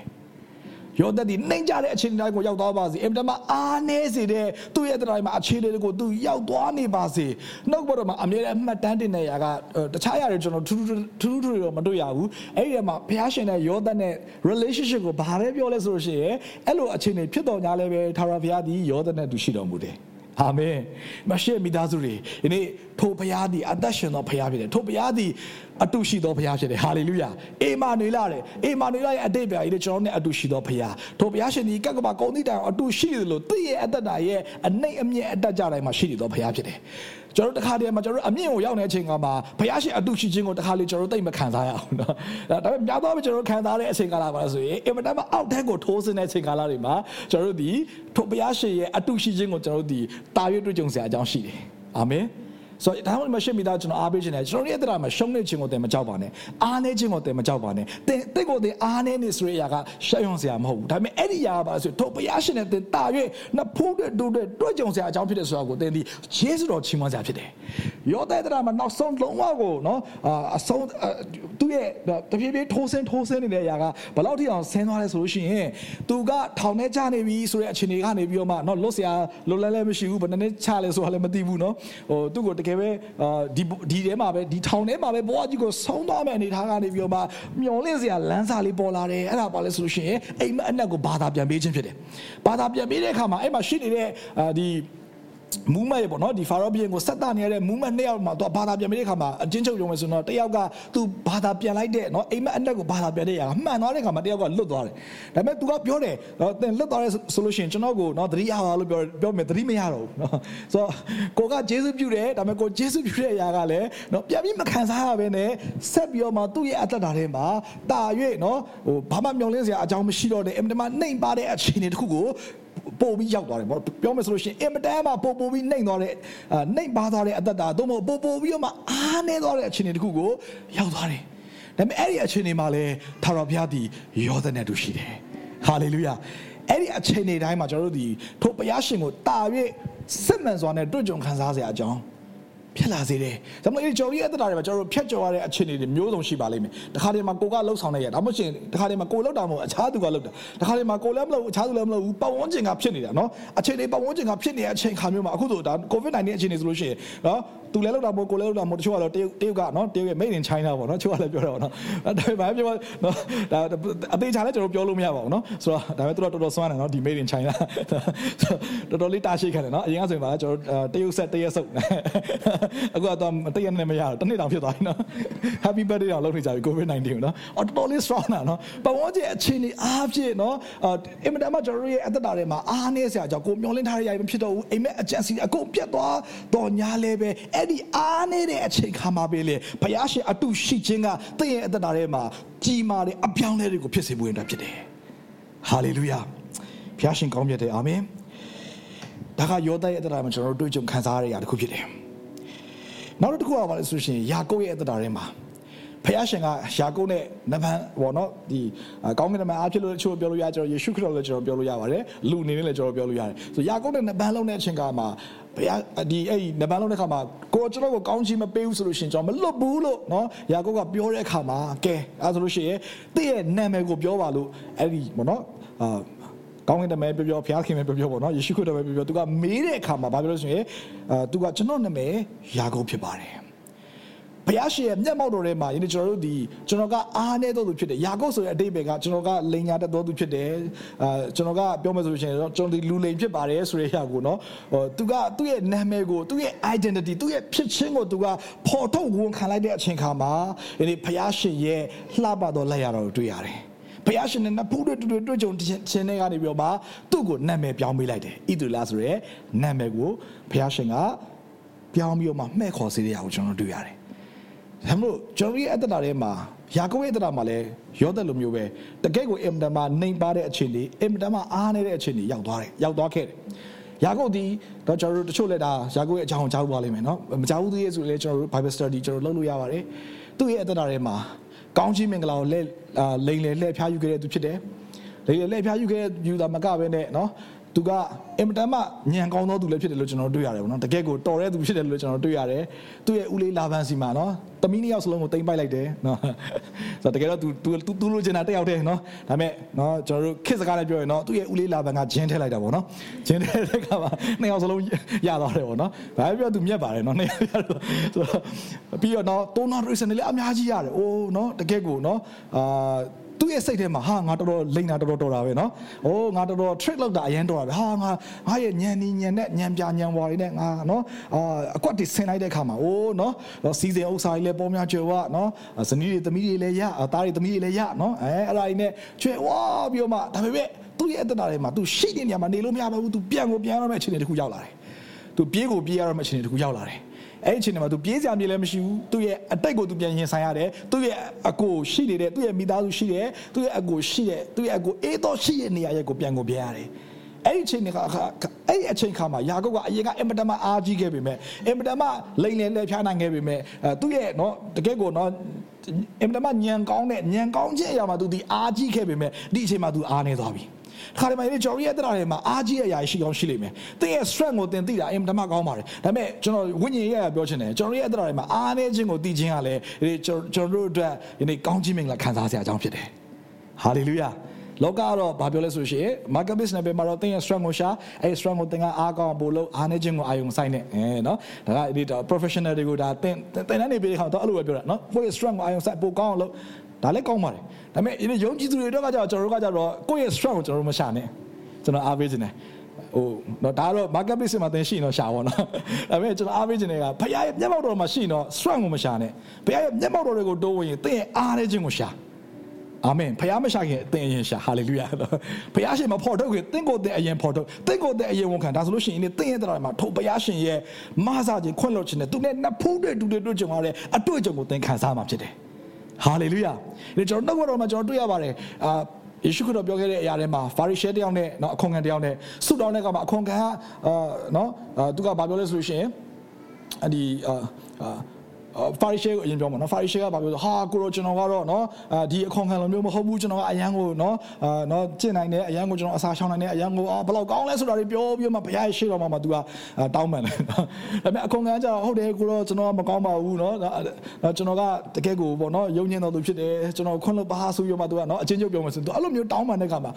ယောသသည်နှိမ်ကြတဲ့အချိန်တိုင်းကိုရောက်သွားပါစေအင်တမအားနေစေတဲ့သူ့ရဲ့တရားမှာအခြေအနေတွေကိုသူရောက်သွားနေပါစေနှုတ်ဘတော်မှာအမြဲတမ်းမှတ်တမ်းတင်နေရကတခြားຢာတွေကျွန်တော်ထူးထူးထူးထူးတော့မတွေ့ရဘူးအဲ့ဒီမှာဘုရားရှင်နဲ့ယောသနဲ့ relationship ကိုဘာပဲပြောလဲဆိုလို့ရှိရင်အဲ့လိုအခြေအနေဖြစ်တော်ညာလဲပဲထာဝရဘုရားသည်ယောသနဲ့အတူရှိတော်မူတယ် အာမင်မရှိမိသားစုတွေဒီနေ့ထိုဘုရားသည်အသက်ရှင်သောဘုရားဖြစ်တယ်ထိုဘုရားသည်အတုရှိသောဘုရားဖြစ်တယ်ဟာလေလုယာအေမာနွေလာတယ်အေမာနွေလာရဲ့အတိတ်ပြာကြီးကျွန်တော်နဲ့အတုရှိသောဘုရားထိုဘုရားရှင်ဒီကက်ကပါကုံတိတိုင်အတုရှိတယ်လို့သိရဲ့အသက်တာရဲ့အနှိမ့်အမြင့်အတက်ကြတိုင်းမှာရှိနေသောဘုရားဖြစ်တယ် ကျွန်တော်တခါတည်းမှာကျွန်တော်အမြင့်ကိုရောက်နေတဲ့အချိန်ကမှဘုရားရှင်အတုရှိခြင်းကိုတခါလေကျွန်တော်သိမခံစားရအောင်နော်ဒါပေမဲ့များသောအားဖြင့်ကျွန်တော်ခံစားတဲ့အချိန်ကာလပါဆိုရင်အင်မတန်မှအောက်ထက်ကိုထိုးစင်းတဲ့အချိန်ကာလတွေမှာကျွန်တော်တို့ဒီထိုဘုရားရှင်ရဲ့အတုရှိခြင်းကိုကျွန်တော်တို့ဒီတာရွေးတွေ့ကြုံစရာအကြောင်းရှိတယ်အာမင် ဆိုတော့ဒါမှမဟုတ်မရှိမိသားကျွန်တော်အားပေးခြင်းနဲ့ကျွန်တော်ရဲ့အတ္တမှာရှုံးနေခြင်းကိုတင်မကြောက်ပါနဲ့အားနေခြင်းကိုတင်မကြောက်ပါနဲ့တင်တင့်ကိုတင်အားနေနေဆိုတဲ့အရာကရှက်ရွံ့စရာမဟုတ်ဘူးဒါပေမဲ့အဲ့ဒီအရာကပါဆိုတော့ဘုရားရှင်နဲ့တင်တာ၍နှစ်ဖိုးတဲ့တို့တဲ့တွေ့ကြုံစရာအကြောင်းဖြစ်တဲ့ဆိုတာကိုတင်ဒီယေရှုတော်ချီးမွမ်းစရာဖြစ်တယ်ယောသဲတရာမှာနောက်ဆုံးလုံးဝကိုနော်အဆုံးသူ့ရဲ့တဖြည်းဖြည်းထိုးဆင်းထိုးဆင်းနေတဲ့အရာကဘယ်လောက်ထိအောင်ဆင်းသွားလဲဆိုလို့ရှိရင်သူကထောင်ထဲကျနေပြီဆိုတဲ့အခြေအနေကနေပြီးတော့မှနော်လွတ်စရာလွတ်လဲလဲမရှိဘူးဘယ်နှစ်ချလဲဆိုတာလည်းမသိဘူးနော်ဟိုသူ့ကိုတကယ်ပဲဒီဒီထဲမှာပဲဒီထောင်ထဲမှာပဲဘဝကြီးကိုဆုံးသွားမယ့်အနေထားကနေပြီးတော့မှမျောလင့်စရာလမ်းစာလေးပေါ်လာတယ်အဲ့ဒါပါလဲဆိုလို့ရှိရင်အိမ်မက်အနက်ကိုဘာသာပြန်ပေးခြင်းဖြစ်တယ်ဘာသာပြန်ပေးတဲ့အခါမှာအဲ့မှာရှိနေတဲ့ဒီ မူးမတ်ရေပေါ့နော်ဒီဖာရောဘီယင်ကိုဆက်တာနေရတဲ့မူးမတ်နှစ်ယောက်မှာသူဘာသာပြန်ပြီးတဲ့ခါမှာအချင်းချုပ်ရုံပဲဆိုတော့တယောက်ကသူဘာသာပြန်လိုက်တဲ့နော်အိမ်မက်အနက်ကိုဘာသာပြန်တဲ့ຢာကမှန်သွားတဲ့ခါမှာတယောက်ကလွတ်သွားတယ်ဒါပေမဲ့ तू ကပြောတယ်နော်သင်လွတ်သွားတဲ့ဆိုလို့ရှိရင်ကျွန်တော်ကိုနော်သတိရပါလို့ပြောပြောမယ်သတိမရတော့ဘူးနော်ဆိုတော့ကိုကဂျေစုပြုတယ်ဒါပေမဲ့ကိုဂျေစုပြုတဲ့ຢာကလည်းနော်ပြန်ပြီးမခံစားရဘဲနဲ့ဆက်ပြီးတော့မှသူ့ရဲ့အသက်တာထဲမှာတာ၍နော်ဟိုဘာမှမျောလင်းစရာအကြောင်းမရှိတော့တဲ့အင်မတန်မှနှိမ်ပါတဲ့အခြေအနေတစ်ခုကို ပို့ပြီးရောက်သွားတယ်ပေါ့ပြောမယ်ဆိုလို့ရှိရင်အင်မတန်မှပို့ပို့ပြီးနှိမ်သွားတဲ့နှိမ်ပါသွားတဲ့အသက်တာသို့မဟုတ်ပို့ပို့ပြီးတော့မှအားနေသွားတဲ့အခြေအနေတစ်ခုကိုရောက်သွားတယ်ဒါပေမဲ့အဲ့ဒီအခြေအနေမှာလဲထာဝရဘုရားသည်ယောသနဲ့တူရှိတယ်ဟာလေလုယာအဲ့ဒီအခြေအနေတိုင်းမှာကျွန်တော်တို့ဒီထိုဘုရားရှင်ကိုတာ၍စစ်မှန်စွာနဲ့တွေ့ကြုံခံစားစရာအကြောင်း ဖြစ်လာစေတယ်။ဒါမှမဟုတ်ကြော်ရီအသက်တာတွေမှာကျွန်တော်တို့ဖြတ်ကျော်ရတဲ့အခြေအနေတွေမျိုးစုံရှိပါလိမ့်မယ်။တခါတည်းမှာကိုကလှုပ်ဆောင်နေရဒါမှမဟုတ်တခါတည်းမှာကိုလှုပ်တာမဟုတ်အခြားသူကလှုပ်တာ။တခါတည်းမှာကိုလည်းမလှုပ်အခြားသူလည်းမလှုပ်ဘူးပတ်ဝန်းကျင်ကဖြစ်နေတာနော်။အခြေအနေပတ်ဝန်းကျင်ကဖြစ်နေတဲ့အချိန်ခါမျိုးမှာအခုဆိုဒါ COVID-19 အခြေအနေဆိုလို့ရှိရင်နော်သူလည်းလောက်တာမဟုတ်ကိုလည်းလောက်တာမဟုတ်တချို့ကတော့တရုတ်တရုတ်ကနော်တရုတ်ရဲ့ made in China ပေါ့နော်တချို့ကလည်းပြောတာပေါ့နော်ဒါပေမဲ့ပြောနော်ဒါအသေးချာလည်းကျွန်တော်ပြောလို့မရပါဘူးနော်ဆိုတော့ဒါပေမဲ့သူတို့တော်တော်စွမ်းတယ်နော်ဒီ made in China တော်တော်လေးတာရှိခံတယ်နော်အရင်ကဆိုရင်ပါကျွန်တော်တရုတ်ဆက်တရက်ဆုပ်အခုကတော့တရက်နဲ့မရတော့တစ်နှစ်တောင်ဖြစ်သွားပြီနော် happy birthday တောင်လုပ်နေကြပြီ covid 19 နော်အော်တော်တော်လေး strong တာနော်ပဝန်းကျင်အခြေအနေအားဖြင့်နော်အင်မတန်မှကျွန်တော်ရဲ့အသက်တာထဲမှာအားနေစရာကြောင့်ကိုမျောလင်းထားရရမဖြစ်တော့ဘူးအိမ်မက်အကြံစီအကုန်ပြတ်သွားတော့ညာလဲပဲအဲ့ဒီအားနေတဲ့အချိန်ခါမှာပဲလေဘုရားရှင်အတုရှိခြင်းကတင့်ရဲ့အသက်တာထဲမှာကြီးမားတဲ့အပြောင်းလဲတွေကိုဖြစ်စေဖို့ရတာဖြစ်တယ်ဟာလေလုယာဘုရားရှင်ကောင်းမြတ်တယ်အာမင်ဒါကယောသရဲ့အသက်တာမှာကျွန်တော်တို့တွေ့ကြုံခံစားရတဲ့အရာတစ်ခုဖြစ်တယ် နောက်တစ်ခုကဘာလဲဆိုရှင်ယာကုပ်ရဲ့အသက်တာထဲမှာဖယားရှင်ကယာကုပ်နဲ့နဗန်ဘောနော်ဒီကောင်းကင်နဗန်အားဖြစ်လို့ချိုးပြောလို့ရကျွန်တော်ယေရှုခရစ်တော်လည်းကျွန်တော်ပြောလို့ရပါတယ်လူအနေနဲ့လည်းကျွန်တော်ပြောလို့ရတယ်ဆိုယာကုပ်နဲ့နဗန်လုံးတဲ့အချိန်ကမှာဘုရားဒီအဲ့ဒီနဗန်လုံးတဲ့ခါမှာကိုကျွန်တော်ကိုကောင်းချီးမပေးဘူးဆိုလို့ရှင်ကျွန်တော်မလွတ်ဘူးလို့နော်ယာကုပ်ကပြောတဲ့အခါမှာကဲအဲဆိုလို့ရှိရင်တည့်ရဲ့နာမည်ကိုပြောပါလို့အဲ့ဒီဘောနော်အာ ကောင်းကင်တမဲပြောပြောဘုရားခင်မဲပြောပြောပေါ့နော်ယေရှုခရစ်တော်ပဲပြောပြောသူကမေးတဲ့အခါမှာဘာပြောလို့ဆိုရင်အာသူကကျွန်တော်နာမည်ယာကုပ်ဖြစ်ပါတယ်ဘုရားရှင်ရဲ့မျက်မှောက်တော်ထဲမှာယနေ့ကျွန်တော်တို့ဒီကျွန်တော်ကအားနည်းသောသူဖြစ်တယ်။ယာကုပ်ဆိုတဲ့အတိတ်ပဲကကျွန်တော်ကလိန်ညာတတ်သောသူဖြစ်တယ်။အာကျွန်တော်ကပြောမယ်ဆိုလို့ရှိရင်ကျွန်တော်ဒီလူလိန်ဖြစ်ပါတယ်ဆိုတဲ့အရာကိုနော်ဟိုသူကသူ့ရဲ့နာမည်ကိုသူ့ရဲ့ identity သူ့ရဲ့ဖြစ်ချင်းကိုသူကပေါ်ထုတ်ဝန်ခံလိုက်တဲ့အချိန်ခါမှာယနေ့ဘုရားရှင်ရဲ့လှပသောလက်ရတော်ကိုတွေ့ရတယ်။ ဘုရားရှင်နဲ့ဖူးတွေ့တွေ့တွေ့ကြုံခြင်းတွေကနေပြီးတော့မှသူ့ကိုနာမည်ပြောင်းပေးလိုက်တယ်။ဣသလာဆိုရဲနာမည်ကိုဘုရားရှင်ကပြောင်းပြီးတော့မှမှဲ့ခေါ်စေတဲ့အရာကိုကျွန်တော်တွေ့ရတယ်ဒါမို့ကျွန်တော်ရဲ့အတ္တတာထဲမှာယာကုပ်ရဲ့အတ္တတာမှာလည်းရောသက်လိုမျိုးပဲတကယ့်ကိုအင်မတန်မှနှိမ်ပါတဲ့အခြေအနေအင်မတန်မှအားနေတဲ့အခြေအနေရောက်သွားတယ်ရောက်သွားခဲ့တယ်ယာကုပ်ဒီတော့ကျွန်တော်တို့တချို့လည်းဒါယာကုပ်ရဲ့အကြောင်းကြားပါလိမ့်မယ်နော်မကြားဘူးသေးရဲ့ဆိုလည်းကျွန်တော်တို့ Bible study ကျွန်တော်လုပ်လို့ရပါတယ်သူ့ရဲ့အတ္တတာထဲမှာ ကောင်းချီးမင်္ဂလာကိုလက်လိန်လေလှည့်ဖျားယူခဲ့တဲ့သူဖြစ်တယ်လိန်လေလှည့်ဖျားယူခဲ့တဲ့ယူတာမကပဲနဲ့နော် သူကအင်မတန်မှညံကောင်းသောသူလည်းဖြစ်တယ်လို့ကျွန်တော်တွေ့ရတယ်ဗောနော်တကယ်ကိုတော်တဲ့သူဖြစ်တယ်လို့ကျွန်တော်တွေ့ရတယ်သူ့ရဲ့ဦးလေးလာဗန်စီမှာနော်တမီးနှစ်ယောက်စလုံးကိုတိမ့်ပိုက်လိုက်တယ်နော်ဆိုတော့တကယ်တော့သူသူသူလိုချင်တာတက်ရောက်တယ်နော်ဒါပေမဲ့နော်ကျွန်တော်တို့ခစ်စကားနဲ့ပြောရင်နော်သူ့ရဲ့ဦးလေးလာဗန်ကဂျင်းထည့်လိုက်တာဗောနော်ဂျင်းထည့်တဲ့ကမှာနှစ်ယောက်စလုံးရသွားတယ်ဗောနော်ဒါပဲပြောသူမြက်ပါတယ်နော်နှစ်ယောက်ရတော့ဆိုတော့ပြီးတော့နော်တိုးနာရိစန်လည်းအများကြီးရတယ်အိုးနော်တကယ်ကိုနော်အာ သူ့ရဲ့စိတ်ထဲမှာဟာငါတော်တော်လိမ့်တာတော်တော်တော်တာပဲနော်။အိုးငါတော်တော် trick လောက်တာအရင်တော်တာပဲ။ဟာငါငါရဲ့ညံနေညံနဲ့ညံပြညံဝါတွေနဲ့ငါနော်အာအကွက်တွေဆင်လိုက်တဲ့အခါမှာအိုးနော်စီစဉ်ဥစ္စာတွေလည်းပေါ်များကျွယ်ဝနော်ဇနီးတွေသမီးတွေလည်းရသားတွေသမီးတွေလည်းရနော်အဲအဲ့ဒါတွေနဲ့ကျွယ်ဝပြီးတော့မှဒါပေမဲ့သူ့ရဲ့အတ္တတွေမှာသူရှိတဲ့နေရာမှာနေလို့မရတော့ဘူးသူပြန်ကိုပြန်ရမယ့်အခြေအနေတစ်ခုရောက်လာတယ်။သူပြေးကိုပြေးရမယ့်အခြေအနေတစ်ခုရောက်လာတယ်။ အဲ့ဒီအချိန်မှာသူပြေးစရာမြေလည်းမရှိဘူးသူ့ရဲ့အတိတ်ကိုသူပြန်ရင်ဆိုင်ရတယ်သူ့ရဲ့အကိုရှိနေတဲ့သူ့ရဲ့မိသားစုရှိတယ်သူ့ရဲ့အကိုရှိတဲ့သူ့ရဲ့အကိုအေးတော့ရှိတဲ့နေရာရဲ့ကိုပြန်ကိုပြန်ရတယ်အဲ့ဒီအချိန်ကအဲ့ဒီအချိန်ခါမှာယာကုပ်ကအရင်ကအင်မတန်မှအားကြီးခဲ့ပေမဲ့အင်မတန်မှလိမ့်လည်လှည့်ဖြားနိုင်ခဲ့ပေမဲ့သူ့ရဲ့နော်တကယ့်ကိုနော်အင်မတန်မှညံကောင်းတဲ့ညံကောင်းခြင်းအရာမှာသူဒီအားကြီးခဲ့ပေမဲ့ဒီအချိန်မှာသူအားနေသွားပြီ။ ခါရမိုင်ဂျော်ရီရဲ့တရားတွေမှာအားကြီးအရာရှိကောင်းရှိလိမ့်မယ်။တင်းရဲ့ strength ကိုတင်သိတာအင်မတန်မှကောင်းပါတယ်။ဒါပေမဲ့ကျွန်တော်ဝိညာဉ်ရဲ့ပြောချင်တယ်ဂျော်ရီရဲ့တရားတွေမှာအားနေခြင်းကိုသိခြင်းကလည်းဒီကျွန်တော်တို့အတွက်ဒီနေ့ကောင်းခြင်းမင်္ဂလာခံစားစရာအကြောင်းဖြစ်တယ်။ဟာလေလုယာ။လောကကတော့ဘာပြောလဲဆိုရှင် marketplace နဲ့ပဲမှာတော့တင်းရဲ့ strength ကိုရှာအဲ strength ကိုတင်ကအားကောင်းဖို့လို့အားနေခြင်းကိုအာယုံဆိုင်နေအဲနော်ဒါကဒီ professional တွေကိုဒါတင်တင်တန်းနေပြီးခါတော့အဲ့လိုပဲပြောတာနော်ကိုယ့်ရဲ့ strength ကိုအာယုံဆိုင်ပိုကောင်းအောင်လို့ဒါလည်းကောင်းပါတယ် ဒါပေမဲ့ယုံကြည်သူတွေတော့ကကြတော့ကျွန်တော်တို့ကကြတော့ကိုယ့်ရဲ့ strength ကိုကျွန်တော်တို့မရှာနဲ့ကျွန်တော်အားပေးခြင်းတယ်ဟိုတော့ဒါတော့ marketplace မှာသင်ရှိရင်တော့ရှာပါတော့ဒါပေမဲ့ကျွန်တော်အားပေးခြင်းတွေကဖခင်ရဲ့မျက်မှောက်တော်မှာရှိရင်တော့ strength ကိုမရှာနဲ့ဖခင်ရဲ့မျက်မှောက်တော်တွေကိုတိုးဝင်ရင်သင်ရဲ့အားနေခြင်းကိုရှာအာမင်ဖခင်မရှာခင်အသင်အရင်ရှာဟာလေလုယာဖခင်ရှင်မဖော်ထုတ်ခင်သင်ကိုသင်အရင်ဖော်ထုတ်သင်ကိုသင်အရင်ဝန်ခံဒါဆိုလို့ရှိရင်သင်ရဲ့တရားမှာထိုဖခင်ရှင်ရဲ့မဆာခြင်းခွင့်လွှတ်ခြင်းနဲ့သူနဲ့နှစ်ဖူးတွေတူတွေတွေ့ကြုံရတဲ့အတွေ့အကြုံကိုသင်ခံစားမှာဖြစ်တယ် ဟာလေလုယာဒီကျွန်တော်နှုတ်တော်မှာကျွန်တော်တွေ့ရပါတယ်အာယေရှုခရစ်တော်ပြောခဲ့တဲ့အရာတွေမှာဖာရိရှဲတယောက်နဲ့เนาะအခွန်ခံတယောက်နဲ့ဆုတောင်းတဲ့ကမှာအခွန်ခံကအာเนาะသူကဘာပြောလဲဆိုလို့ရှိရင်အဒီအာ ဖာရိရှဲကိုအရင်ပြောမှာနော်ဖာရိရှဲကဘာပြောဟာကိုရောကျွန်တော်ကတော့နော်ဒီအခွန်ခံလိုမျိုးမဟုတ်ဘူးကျွန်တော်ကအရန်ကိုနော်အာနော်ကျင့်နိုင်တယ်အရန်ကိုကျွန်တော်အစာရှောင်နိုင်တယ်အရန်ကိုဘယ်လောက်ကောင်းလဲဆိုတာတွေပြောပြီးမှဘုရားရဲ့ရှေ့တော်မှာမှ तू ကတောင်းပန်တယ်ဒါပေမဲ့အခွန်ခံကြတော့ဟုတ်တယ်ကိုရောကျွန်တော်ကမကောင်းပါဘူးနော်ကျွန်တော်ကတကယ်ကိုပေါ့နော်ယုံညံ့တော်သူဖြစ်တယ်ကျွန်တော်ခွင့်လို့ပါဆိုပြီးမှ तू ကနော်အချင်းချင်းပြောမှဆို तू အဲ့လိုမျိုးတောင်းပန်တဲ့ခါမှာ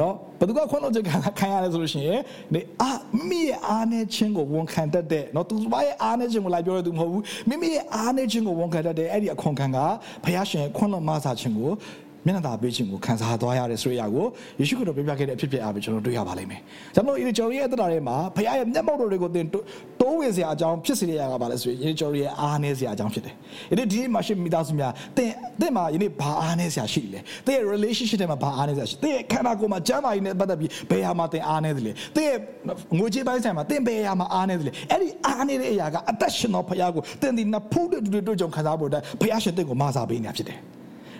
နော်ဘယ်သူကခွင့်လို့ခြင်းခံရတယ်ဆိုလို့ရှိရင်နေအာမိရဲ့အားနဲ့ချင်းကိုဝန်ခံတတ်တဲ့နော် तू ဘာရဲ့အားနဲ့ချင်းကိုလိုက်ပြောရသူမဟုတ်ဘူးမိမိရဲ့ အားနဲ့ခြင်းကိုဝန်ခံတတ်တဲ့အဲ့ဒီအခွန်ခံကဘုရားရှင်ခွင့်လွှတ်မဆာခြင်းကို မျက်နှာသာပေးခြင်းကိုခံစားသွားရတဲ့ဆိုရကိုယေရှုခရစ်တော်ပြပြခဲ့တဲ့အဖြစ်ဖြစ်အားဖြင့်ကျွန်တော်တွေ့ရပါလိမ့်မယ်။ကျွန်တော်ဒီကျွန်တော်ရဲ့အတ္တတွေမှာဘုရားရဲ့မျက်မှောက်တော်တွေကိုတင်တိုးဝင်စရာအကြောင်းဖြစ်စေရတာကပါလဲဆိုရင်ကျွန်တော်ရဲ့အားနည်းစရာအကြောင်းဖြစ်တယ်။ဒီနေ့ဒီမှာရှိမိသားစုများတင်တင်မှာယနေ့ဘာအားနည်းစရာရှိလဲ။တင်ရဲ့ relationship တွေမှာဘာအားနည်းစရာရှိ။တင်ရဲ့ခန္ဓာကိုယ်မှာကျမ်းမာရေးနဲ့ပတ်သက်ပြီးဘယ်ဟာမှာတင်အားနည်းတယ်လဲ။တင်ရဲ့ငွေကြေးပိုင်းဆိုင်မှာတင်ဘယ်ဟာမှာအားနည်းတယ်လဲ။အဲ့ဒီအားနည်းတဲ့အရာကအသက်ရှင်တော်ဘုရားကိုတင်ဒီနဖူးတွေတွေတွေ့ကြုံခံစားဖို့အတွက်ဘုရားရှင်တင့်ကိုမဆာပေးနေတာဖြစ်တယ်။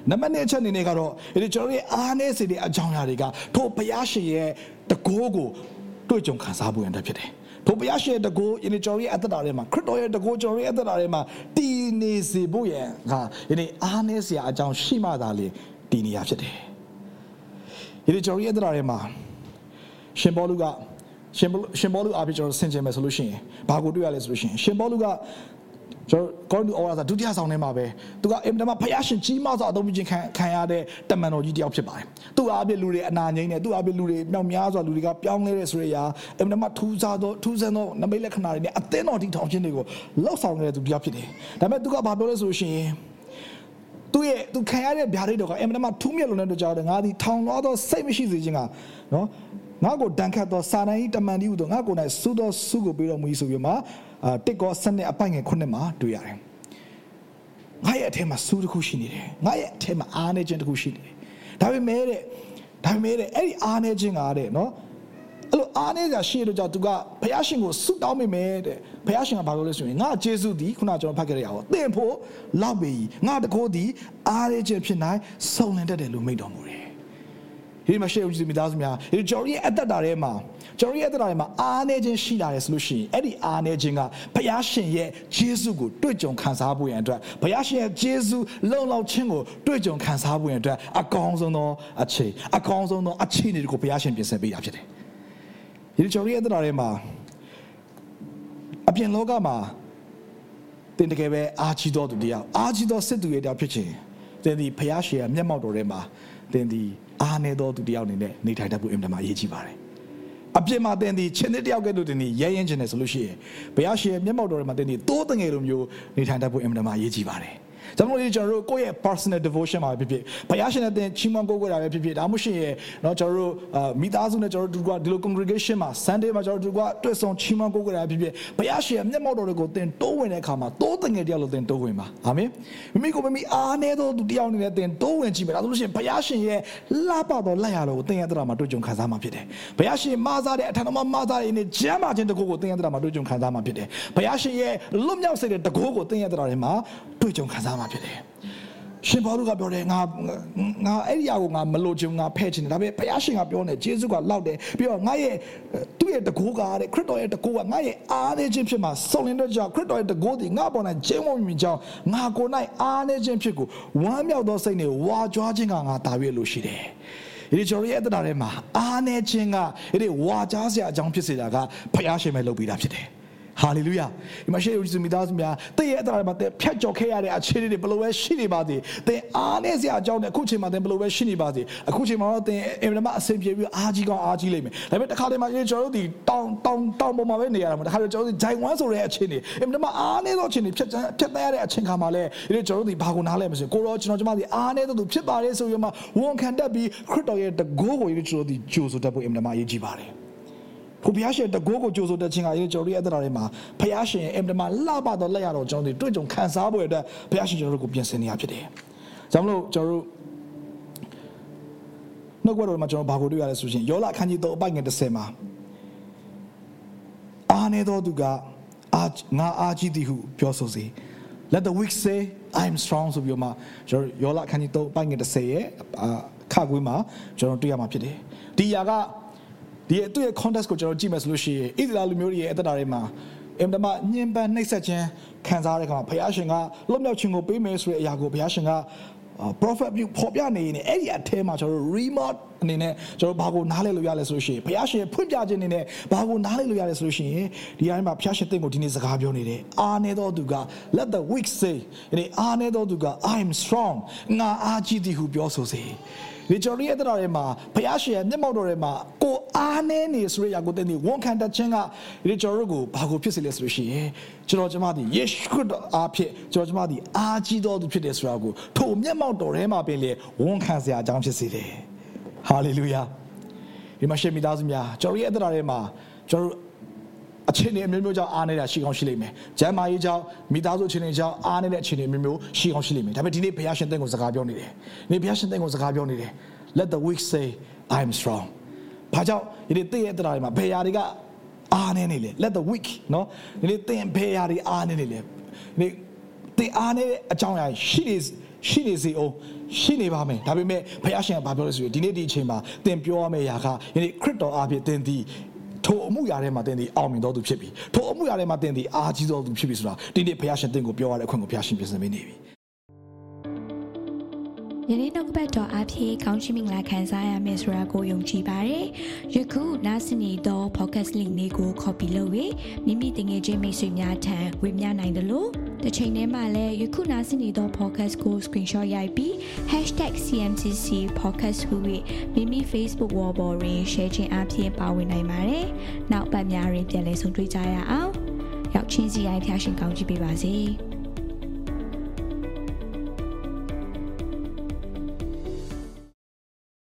နံပါတ်1အချက်အနေနဲ့ကတော့ဒီကျွန်တော်ရဲ့အားနည်းစေတဲ့အကြောင်းအရာတွေကထိုဘုရားရှင်ရဲ့တကိုးကိုတွေ့ကြုံခံစားဖို့ရတဲ့ဖြစ်တယ်။ထိုဘုရားရှင်ရဲ့တကိုးယနေ့ကျွန်တော်ရဲ့အသက်တာထဲမှာခရစ်တော်ရဲ့တကိုးကျွန်တော်ရဲ့အသက်တာထဲမှာတည်နေစေဖို့ရန်ဟာယနေ့အားနည်းစရာအကြောင်းရှိမှသာလေတည်နေရဖြစ်တယ်။ယနေ့ကျွန်တော်ရဲ့အသက်တာထဲမှာရှင်ဘောလူကရှင်ရှင်ဘောလူအားဖြင့်ကျွန်တော်ဆင်ခြင်မယ်ဆိုလို့ရှိရင်ဘာကိုတွေ့ရလဲဆိုလို့ရှိရင်ရှင်ဘောလူက ကျွန်တော်ကောင်းတူအော်ရာဒုတိယဆောင်ထဲမှာပဲသူကအင်မတန်မှဖယားရှင်ကြီးမားစွာအသုံးပြုခြင်းခံခံရတဲ့တမန်တော်ကြီးတယောက်ဖြစ်ပါတယ်သူ့အားဖြင့်လူတွေအနာငိမ့်နေသူ့အားဖြင့်လူတွေမြောက်များစွာလူတွေကပြောင်းလဲတဲ့ဆိုရရာအင်မတန်မှထူးခြားသောထူးဆန်းသောနမိတ်လက္ခဏာတွေနဲ့အသင်းတော်တီထောင်ခြင်းတွေကိုလောက်ဆောင်နေတဲ့သူတယောက်ဖြစ်တယ်ဒါပေမဲ့သူကဘာပြောလဲဆိုရှင်သူရဲ့သူခံရတဲ့ဗျာဒိတ်တော်ကအင်မတန်မှထူးမြတ်လုံတဲ့ကြောင့်ငါဒီထောင်လွှားသောစိတ်မရှိစေခြင်းကနော်ငါ့ကိုတန်ခတ်သောစာနိုင်တမန်ဒီဟုသောငါ့ကိုယ်၌စူးသောစုကိုပေးတော်မူ၏ဆိုပြီးမှအာ တစ်ကောစနစ်အပိုင်ငယ်ခုနှစ်မှာတွေ့ရတယ်ငါရဲ့အထက်မှာစူးတစ်ခုရှိနေတယ်ငါရဲ့အထက်မှာအားနေခြင်းတစ်ခုရှိနေတယ်ဒါပေမဲ့တဲ့ဒါပေမဲ့တဲ့အဲ့ဒီအားနေခြင်းကတဲ့နော်အဲ့လိုအားနေကြရှိလို့ကြောင့်သူကဘုရားရှင်ကိုဆုတောင်းမိမယ်တဲ့ဘုရားရှင်ကဘာလို့လဲဆိုရင်ငါဂျေစုသည်ခုနကျွန်တော်ဖတ်ခဲ့ရအောင်သင်ဖို့လောက်ပြီငါတကိုးသည်အားနေခြင်းဖြစ်နိုင်စုံလင်တတ်တယ်လို့မိန့်တော်မူတယ်ဒီမှာရှေ့ဦးကြီးမိသားစုများဒီကျွန်တော်ရဲ့အသက်တာထဲမှာ ကျွန်တော်ရဲ့အသက်တာထဲမှာအားနေခြင်းရှိလာတယ်ဆိုလို့ရှိရင်အဲ့ဒီအားနေခြင်းကဘုရားရှင်ရဲ့ဂျေစုကိုတွေ့ကြုံခံစားဖို့ရန်အတွက်ဘုရားရှင်ရဲ့ဂျေစုလုံလောက်ခြင်းကိုတွေ့ကြုံခံစားဖို့ရန်အတွက်အကောင်းဆုံးသောအခြေအကောင်းဆုံးသောအခြေအနေတွေကိုဘုရားရှင်ပြင်ဆင်ပေးတာဖြစ်တယ်ဒီကျွန်တော်ရဲ့အသက်တာထဲမှာအပြင်လောကမှာတင်တကယ်ပဲအာချီတော်သူတရားအာချီတော်စစ်သူရဲ့တရားဖြစ်ခြင်းတင်ဒီဘုရားရှင်ရဲ့မျက်မှောက်တော်ထဲမှာတင်ဒီအားနေသောသူတယောက်အနေနဲ့နေထိုင်တတ်ဖို့အင်မတန်မှအရေးကြီးပါတယ် အပြစ်မှာတင်ဒီချင်းတဲ့တယောက်ကဲ့သို့တင်ဒီရဲရင်ခြင်းနဲ့ဆိုလို့ရှိရင်ဘုရားရှင်ရဲ့မျက်မှောက်တော်ထဲမှာတင်ဒီတိုးတငယ်လိုမျိုးနေထိုင်တတ်ဖို့အင်မတန်မှအရေးကြီးပါတယ်။ ဒါမှမဟုတ်ကျွန်တော်တို့ကိုယ့်ရဲ့ personal devotion မှာဖြစ်ဖြစ်ဘုရားရှင်နဲ့တင်ချီးမွမ်းကိုးကွယ်တာပဲဖြစ်ဖြစ်ဒါမှမဟုတ်ရင်เนาะကျွန်တော်တို့မိသားစုနဲ့ကျွန်တော်တို့ဒီလို congregation မှာ Sunday မှာကျွန်တော်တို့ကတွေ့ဆုံချီးမွမ်းကိုးကွယ်တာပဲဖြစ်ဖြစ်ဘုရားရှင်ရဲ့မျက်မှောက်တော်တွေကိုတင်တိုးဝင်တဲ့အခါမှာတိုးတငယ်တယောက်လို့တင်တိုးဝင်ပါအာမင်မိမိကိုမိမိအားနေသောသူတယောက်အနေနဲ့တင်တိုးဝင်ကြည့်မယ်ဒါဆိုလို့ရှိရင်ဘုရားရှင်ရဲ့လှပတော်လက်ရတော်ကိုတင်ရတဲ့မှာတွေ့ကြုံခံစားမှာဖြစ်တယ်ဘုရားရှင်မဆားတဲ့အထံတော်မှာမဆားတဲ့နေ့ကျမ်းမာခြင်းတကူကိုတင်ရတဲ့မှာတွေ့ကြုံခံစားမှာဖြစ်တယ်ဘုရားရှင်ရဲ့လွတ်မြောက်စေတဲ့တကူကိုတင်ရတဲ့မှာတွေ့ကြုံခံစားမှာ ဖြစ်တယ်ရှင်ဘောလူကပြောတယ်ငါငါအဲ့ဒီအရာကိုငါမလို့ချင်ငါဖဲ့ချင်တယ်ဒါပေမဲ့ဘုရားရှင်ကပြောနေဂျေဇုကလောက်တယ်ပြီးတော့ငါရဲ့သူ့ရဲ့တကူကတဲ့ခရစ်တော်ရဲ့တကူကငါရဲ့အားနေခြင်းဖြစ်မှာစုံလင်တဲ့ကြောင့်ခရစ်တော်ရဲ့တကူဒီငါပေါ်၌ကျင်းဝမြင်ကြောင်းငါကိုယ်၌အားနေခြင်းဖြစ်ကိုဝမ်းမြောက်သောစိတ်နဲ့ဝါကြွားခြင်းကငါတာ၍လို့ရှိတယ်ဒီကျွန်တော်ရဲ့အတ္တထဲမှာအားနေခြင်းကဒီဝါကြားစရာအကြောင်းဖြစ်စေတာကဘုရားရှင်ပဲလုပ်ပေးတာဖြစ်တယ် ဟာလေလုယာဒီမှာရှေ့ဦးစုမိသားစုများတည့်ရဲ့အတ္တမှာတဲ့ဖြတ်ကျော်ခဲ့ရတဲ့အခြေအနေတွေဘယ်လိုပဲရှိနေပါသေးသင်အားနဲ့စရာအကြောင်းနဲ့အခုချိန်မှာသင်ဘယ်လိုပဲရှိနေပါသေးအခုချိန်မှာတော့သင်အင်မတန်အဆင်ပြေပြီးအားကြီးကောင်းအားကြီးလိမ့်မယ်ဒါပေမဲ့တစ်ခါတည်းမှာကျွန်တော်တို့ဒီတောင်တောင်တောင်ပေါ်မှာပဲနေရတာမှာတစ်ခါတည်းကျွန်တော်တို့ဂျိုင်ဝမ်းဆိုတဲ့အခြေအနေအင်မတန်အားနဲ့သောအခြေအနေဖြတ်ဖြတ်တန်းရတဲ့အချိန်ခါမှာလဲဒီကျွန်တော်တို့ဒီဘာကိုနားလဲမစကိုတော့ကျွန်တော်ကျွန်မဒီအားနဲ့သောသူဖြစ်ပါတယ်ဆိုပြီးမှဝန်ခံတတ်ပြီးခရစ်တော်ရဲ့တကိုးကိုကျွန်တော်တို့ဒီဂျိုဆိုတတ်ဖို့အင်မတန်အရေးကြီးပါတယ် ကိုဘုရားရှင်တကိုးကိုကြိုးဆိုတဲ့ချင်းကရေကျွန်တော်ရဲ့အသက်တာတွေမှာဘုရားရှင်ရဲ့အင်တမလှပတော့လက်ရတော့ကျွန်တော်တို့တွေ့ကြုံခံစားဖို့အတွက်ဘုရားရှင်ကျွန်တော်တို့ကိုပြင်ဆင်နေရဖြစ်တယ်။ဒါမလို့ကျွန်တော်တို့နှုတ်ကပတော်မှာကျွန်တော်ဘာကိုတွေ့ရလဲဆိုရှင်ယောလအခန်းကြီး3အပိုက်ငယ်30မှာအာနေတော်သူကအာငါအာကြီးသည်ဟုပြောဆိုစေ Let the weak say I am strong ဆိုပြီးမှကျွန်တော်ယောလအခန်းကြီး3အပိုက်ငယ်30ရဲ့ခါကွေးမှာကျွန်တော်တွေ့ရမှာဖြစ်တယ်။ဒီຢာက ဒီသူ့ရဲ့ context ကိုကျွန်တော်ကြည့်မယ်ဆိုလို့ရှိရင်ဣသရေလလူမျိုးတွေရဲ့အသက်တာတွေမှာအင်တမညင်ပန်းနှိပ်စက်ခြင်းခံစားရတဲ့အခါမှာဘုရားရှင်ကလွတ်မြောက်ခြင်းကိုပေးမယ်ဆိုတဲ့အရာကိုဘုရားရှင်က prophet ပြုဖော်ပြနေနေအဲ့ဒီအထဲမှာကျွန်တော်တို့ remote အနေနဲ့ကျွန်တော်ဘာကိုနားလဲလို့ရလဲဆိုလို့ရှိရင်ဘုရားရှင်ဖွင့်ပြခြင်းအနေနဲ့ဘာကိုနားလဲလို့ရလဲဆိုလို့ရှိရင်ဒီအတိုင်းမှာဘုရားရှင်တင့်ကိုဒီနေ့စကားပြောနေတယ်အာနေတော်သူက let the weak say ဒီအာနေတော်သူက I am strong ငါအားကြီးသည်ဟုပြောဆိုစေ ဒီကျွန်တော်ရဲ့တရားတွေမှာဘုရားရှင်ရဲ့မျက်မှောက်တော်တွေမှာကိုအားနေနေဆိုရရကိုတဲ့ဒီဝန်ခံတတ်ခြင်းကဒီကျွန်တော်တို့ကိုဘာကိုဖြစ်စေလဲဆိုလို့ရှိရင်ကျွန်တော်ကျမသည်ယေရှုခရစ်တော်အားဖြင့်ကျွန်တော်ကျမသည်အားကြီးတော်သူဖြစ်တယ်ဆိုတာကိုထိုမျက်မှောက်တော်ထဲမှာပင်လေဝန်ခံစရာအကြောင်းဖြစ်စေတယ်ဟာလေလုယာဒီမှာရှင်မိသားစုများကျွန်တော်ရဲ့တရားတွေမှာကျွန်တော် အခြေအနေအမျိုးမျိုးကြောင့်အားနေတာရှိကောင်းရှိလိမ့်မယ်။ကျမ်းမာရေးကြောင့်မိသားစုအခြေအနေကြောင့်အားနေတဲ့အခြေအနေအမျိုးမျိုးရှိကောင်းရှိလိမ့်မယ်။ဒါပေမဲ့ဒီနေ့ဘုရားရှင်တင့်ကိုစကားပြောနေတယ်။ဒီဘုရားရှင်တင့်ကိုစကားပြောနေတယ်။ Let the weak say I am strong ။ဘာကြောင့်ဒီနေ့တည့်ရဲ့တရားတွေမှာဘယ်ရာတွေကအားနေနေလဲ Let the weak နော်ဒီနေ့တင့်ဘယ်ရာတွေအားနေနေလဲ။ဒီတင်အားနေတဲ့အကြောင်းအရာရှိနေရှိနေစေအောင်ရှိနေပါမယ်ဒါပေမဲ့ဘုရားရှင်ကဘာပြောလဲဆိုရင်ဒီနေ့ဒီအချိန်မှာသင်ပြောရမယ့်ຢာကယနေ့ခရစ်တော်အားဖြင့်သင်သည် ထိုအမှုရာထဲမှာတင်သည်အောင်မြင်တော်သူဖြစ်ပြီထိုအမှုရာထဲမှာတင်သည်အားကြီးတော်သူဖြစ်ပြီဆိုတာဒီနေ့ဘုရားရှင်တင့်ကိုပြောရတဲ့အခွင့်ကိုဘုရားရှင်ပြင်ဆင်ပေးနေပြီ ယနေ့နောက်ကပတ်တော်အဖြစ်ကောင်းချီးမင်္ဂလာခံစားရမယ်ဆိုတာကိုယုံကြည်ပါတယ်။ယခုနားဆင်နေသော podcast link လေးကို copy လုပ်ပြီးမိမိတင်ငယ်ချင်းမိတ်ဆွေများထံဝေမျှနိုင်တယ်လို့တစ်ချိန်တည်းမှာလည်းယခုနားဆင်နေသော podcast ကို screenshot ရိုက်ပြီး #CMCC podcast ဟု၍မိမိ Facebook wall ပေါ်တွင် share ခြင်းအပြင်ပါဝင်နိုင်ပါတယ်။နောက်ပတ်များတွင်ပြန်လည်ဆုံတွေ့ကြရအောင်။ရောက်ချင်းစီတိုင်းဖျားရှင်ကောင်းချီးပေးပါစေ။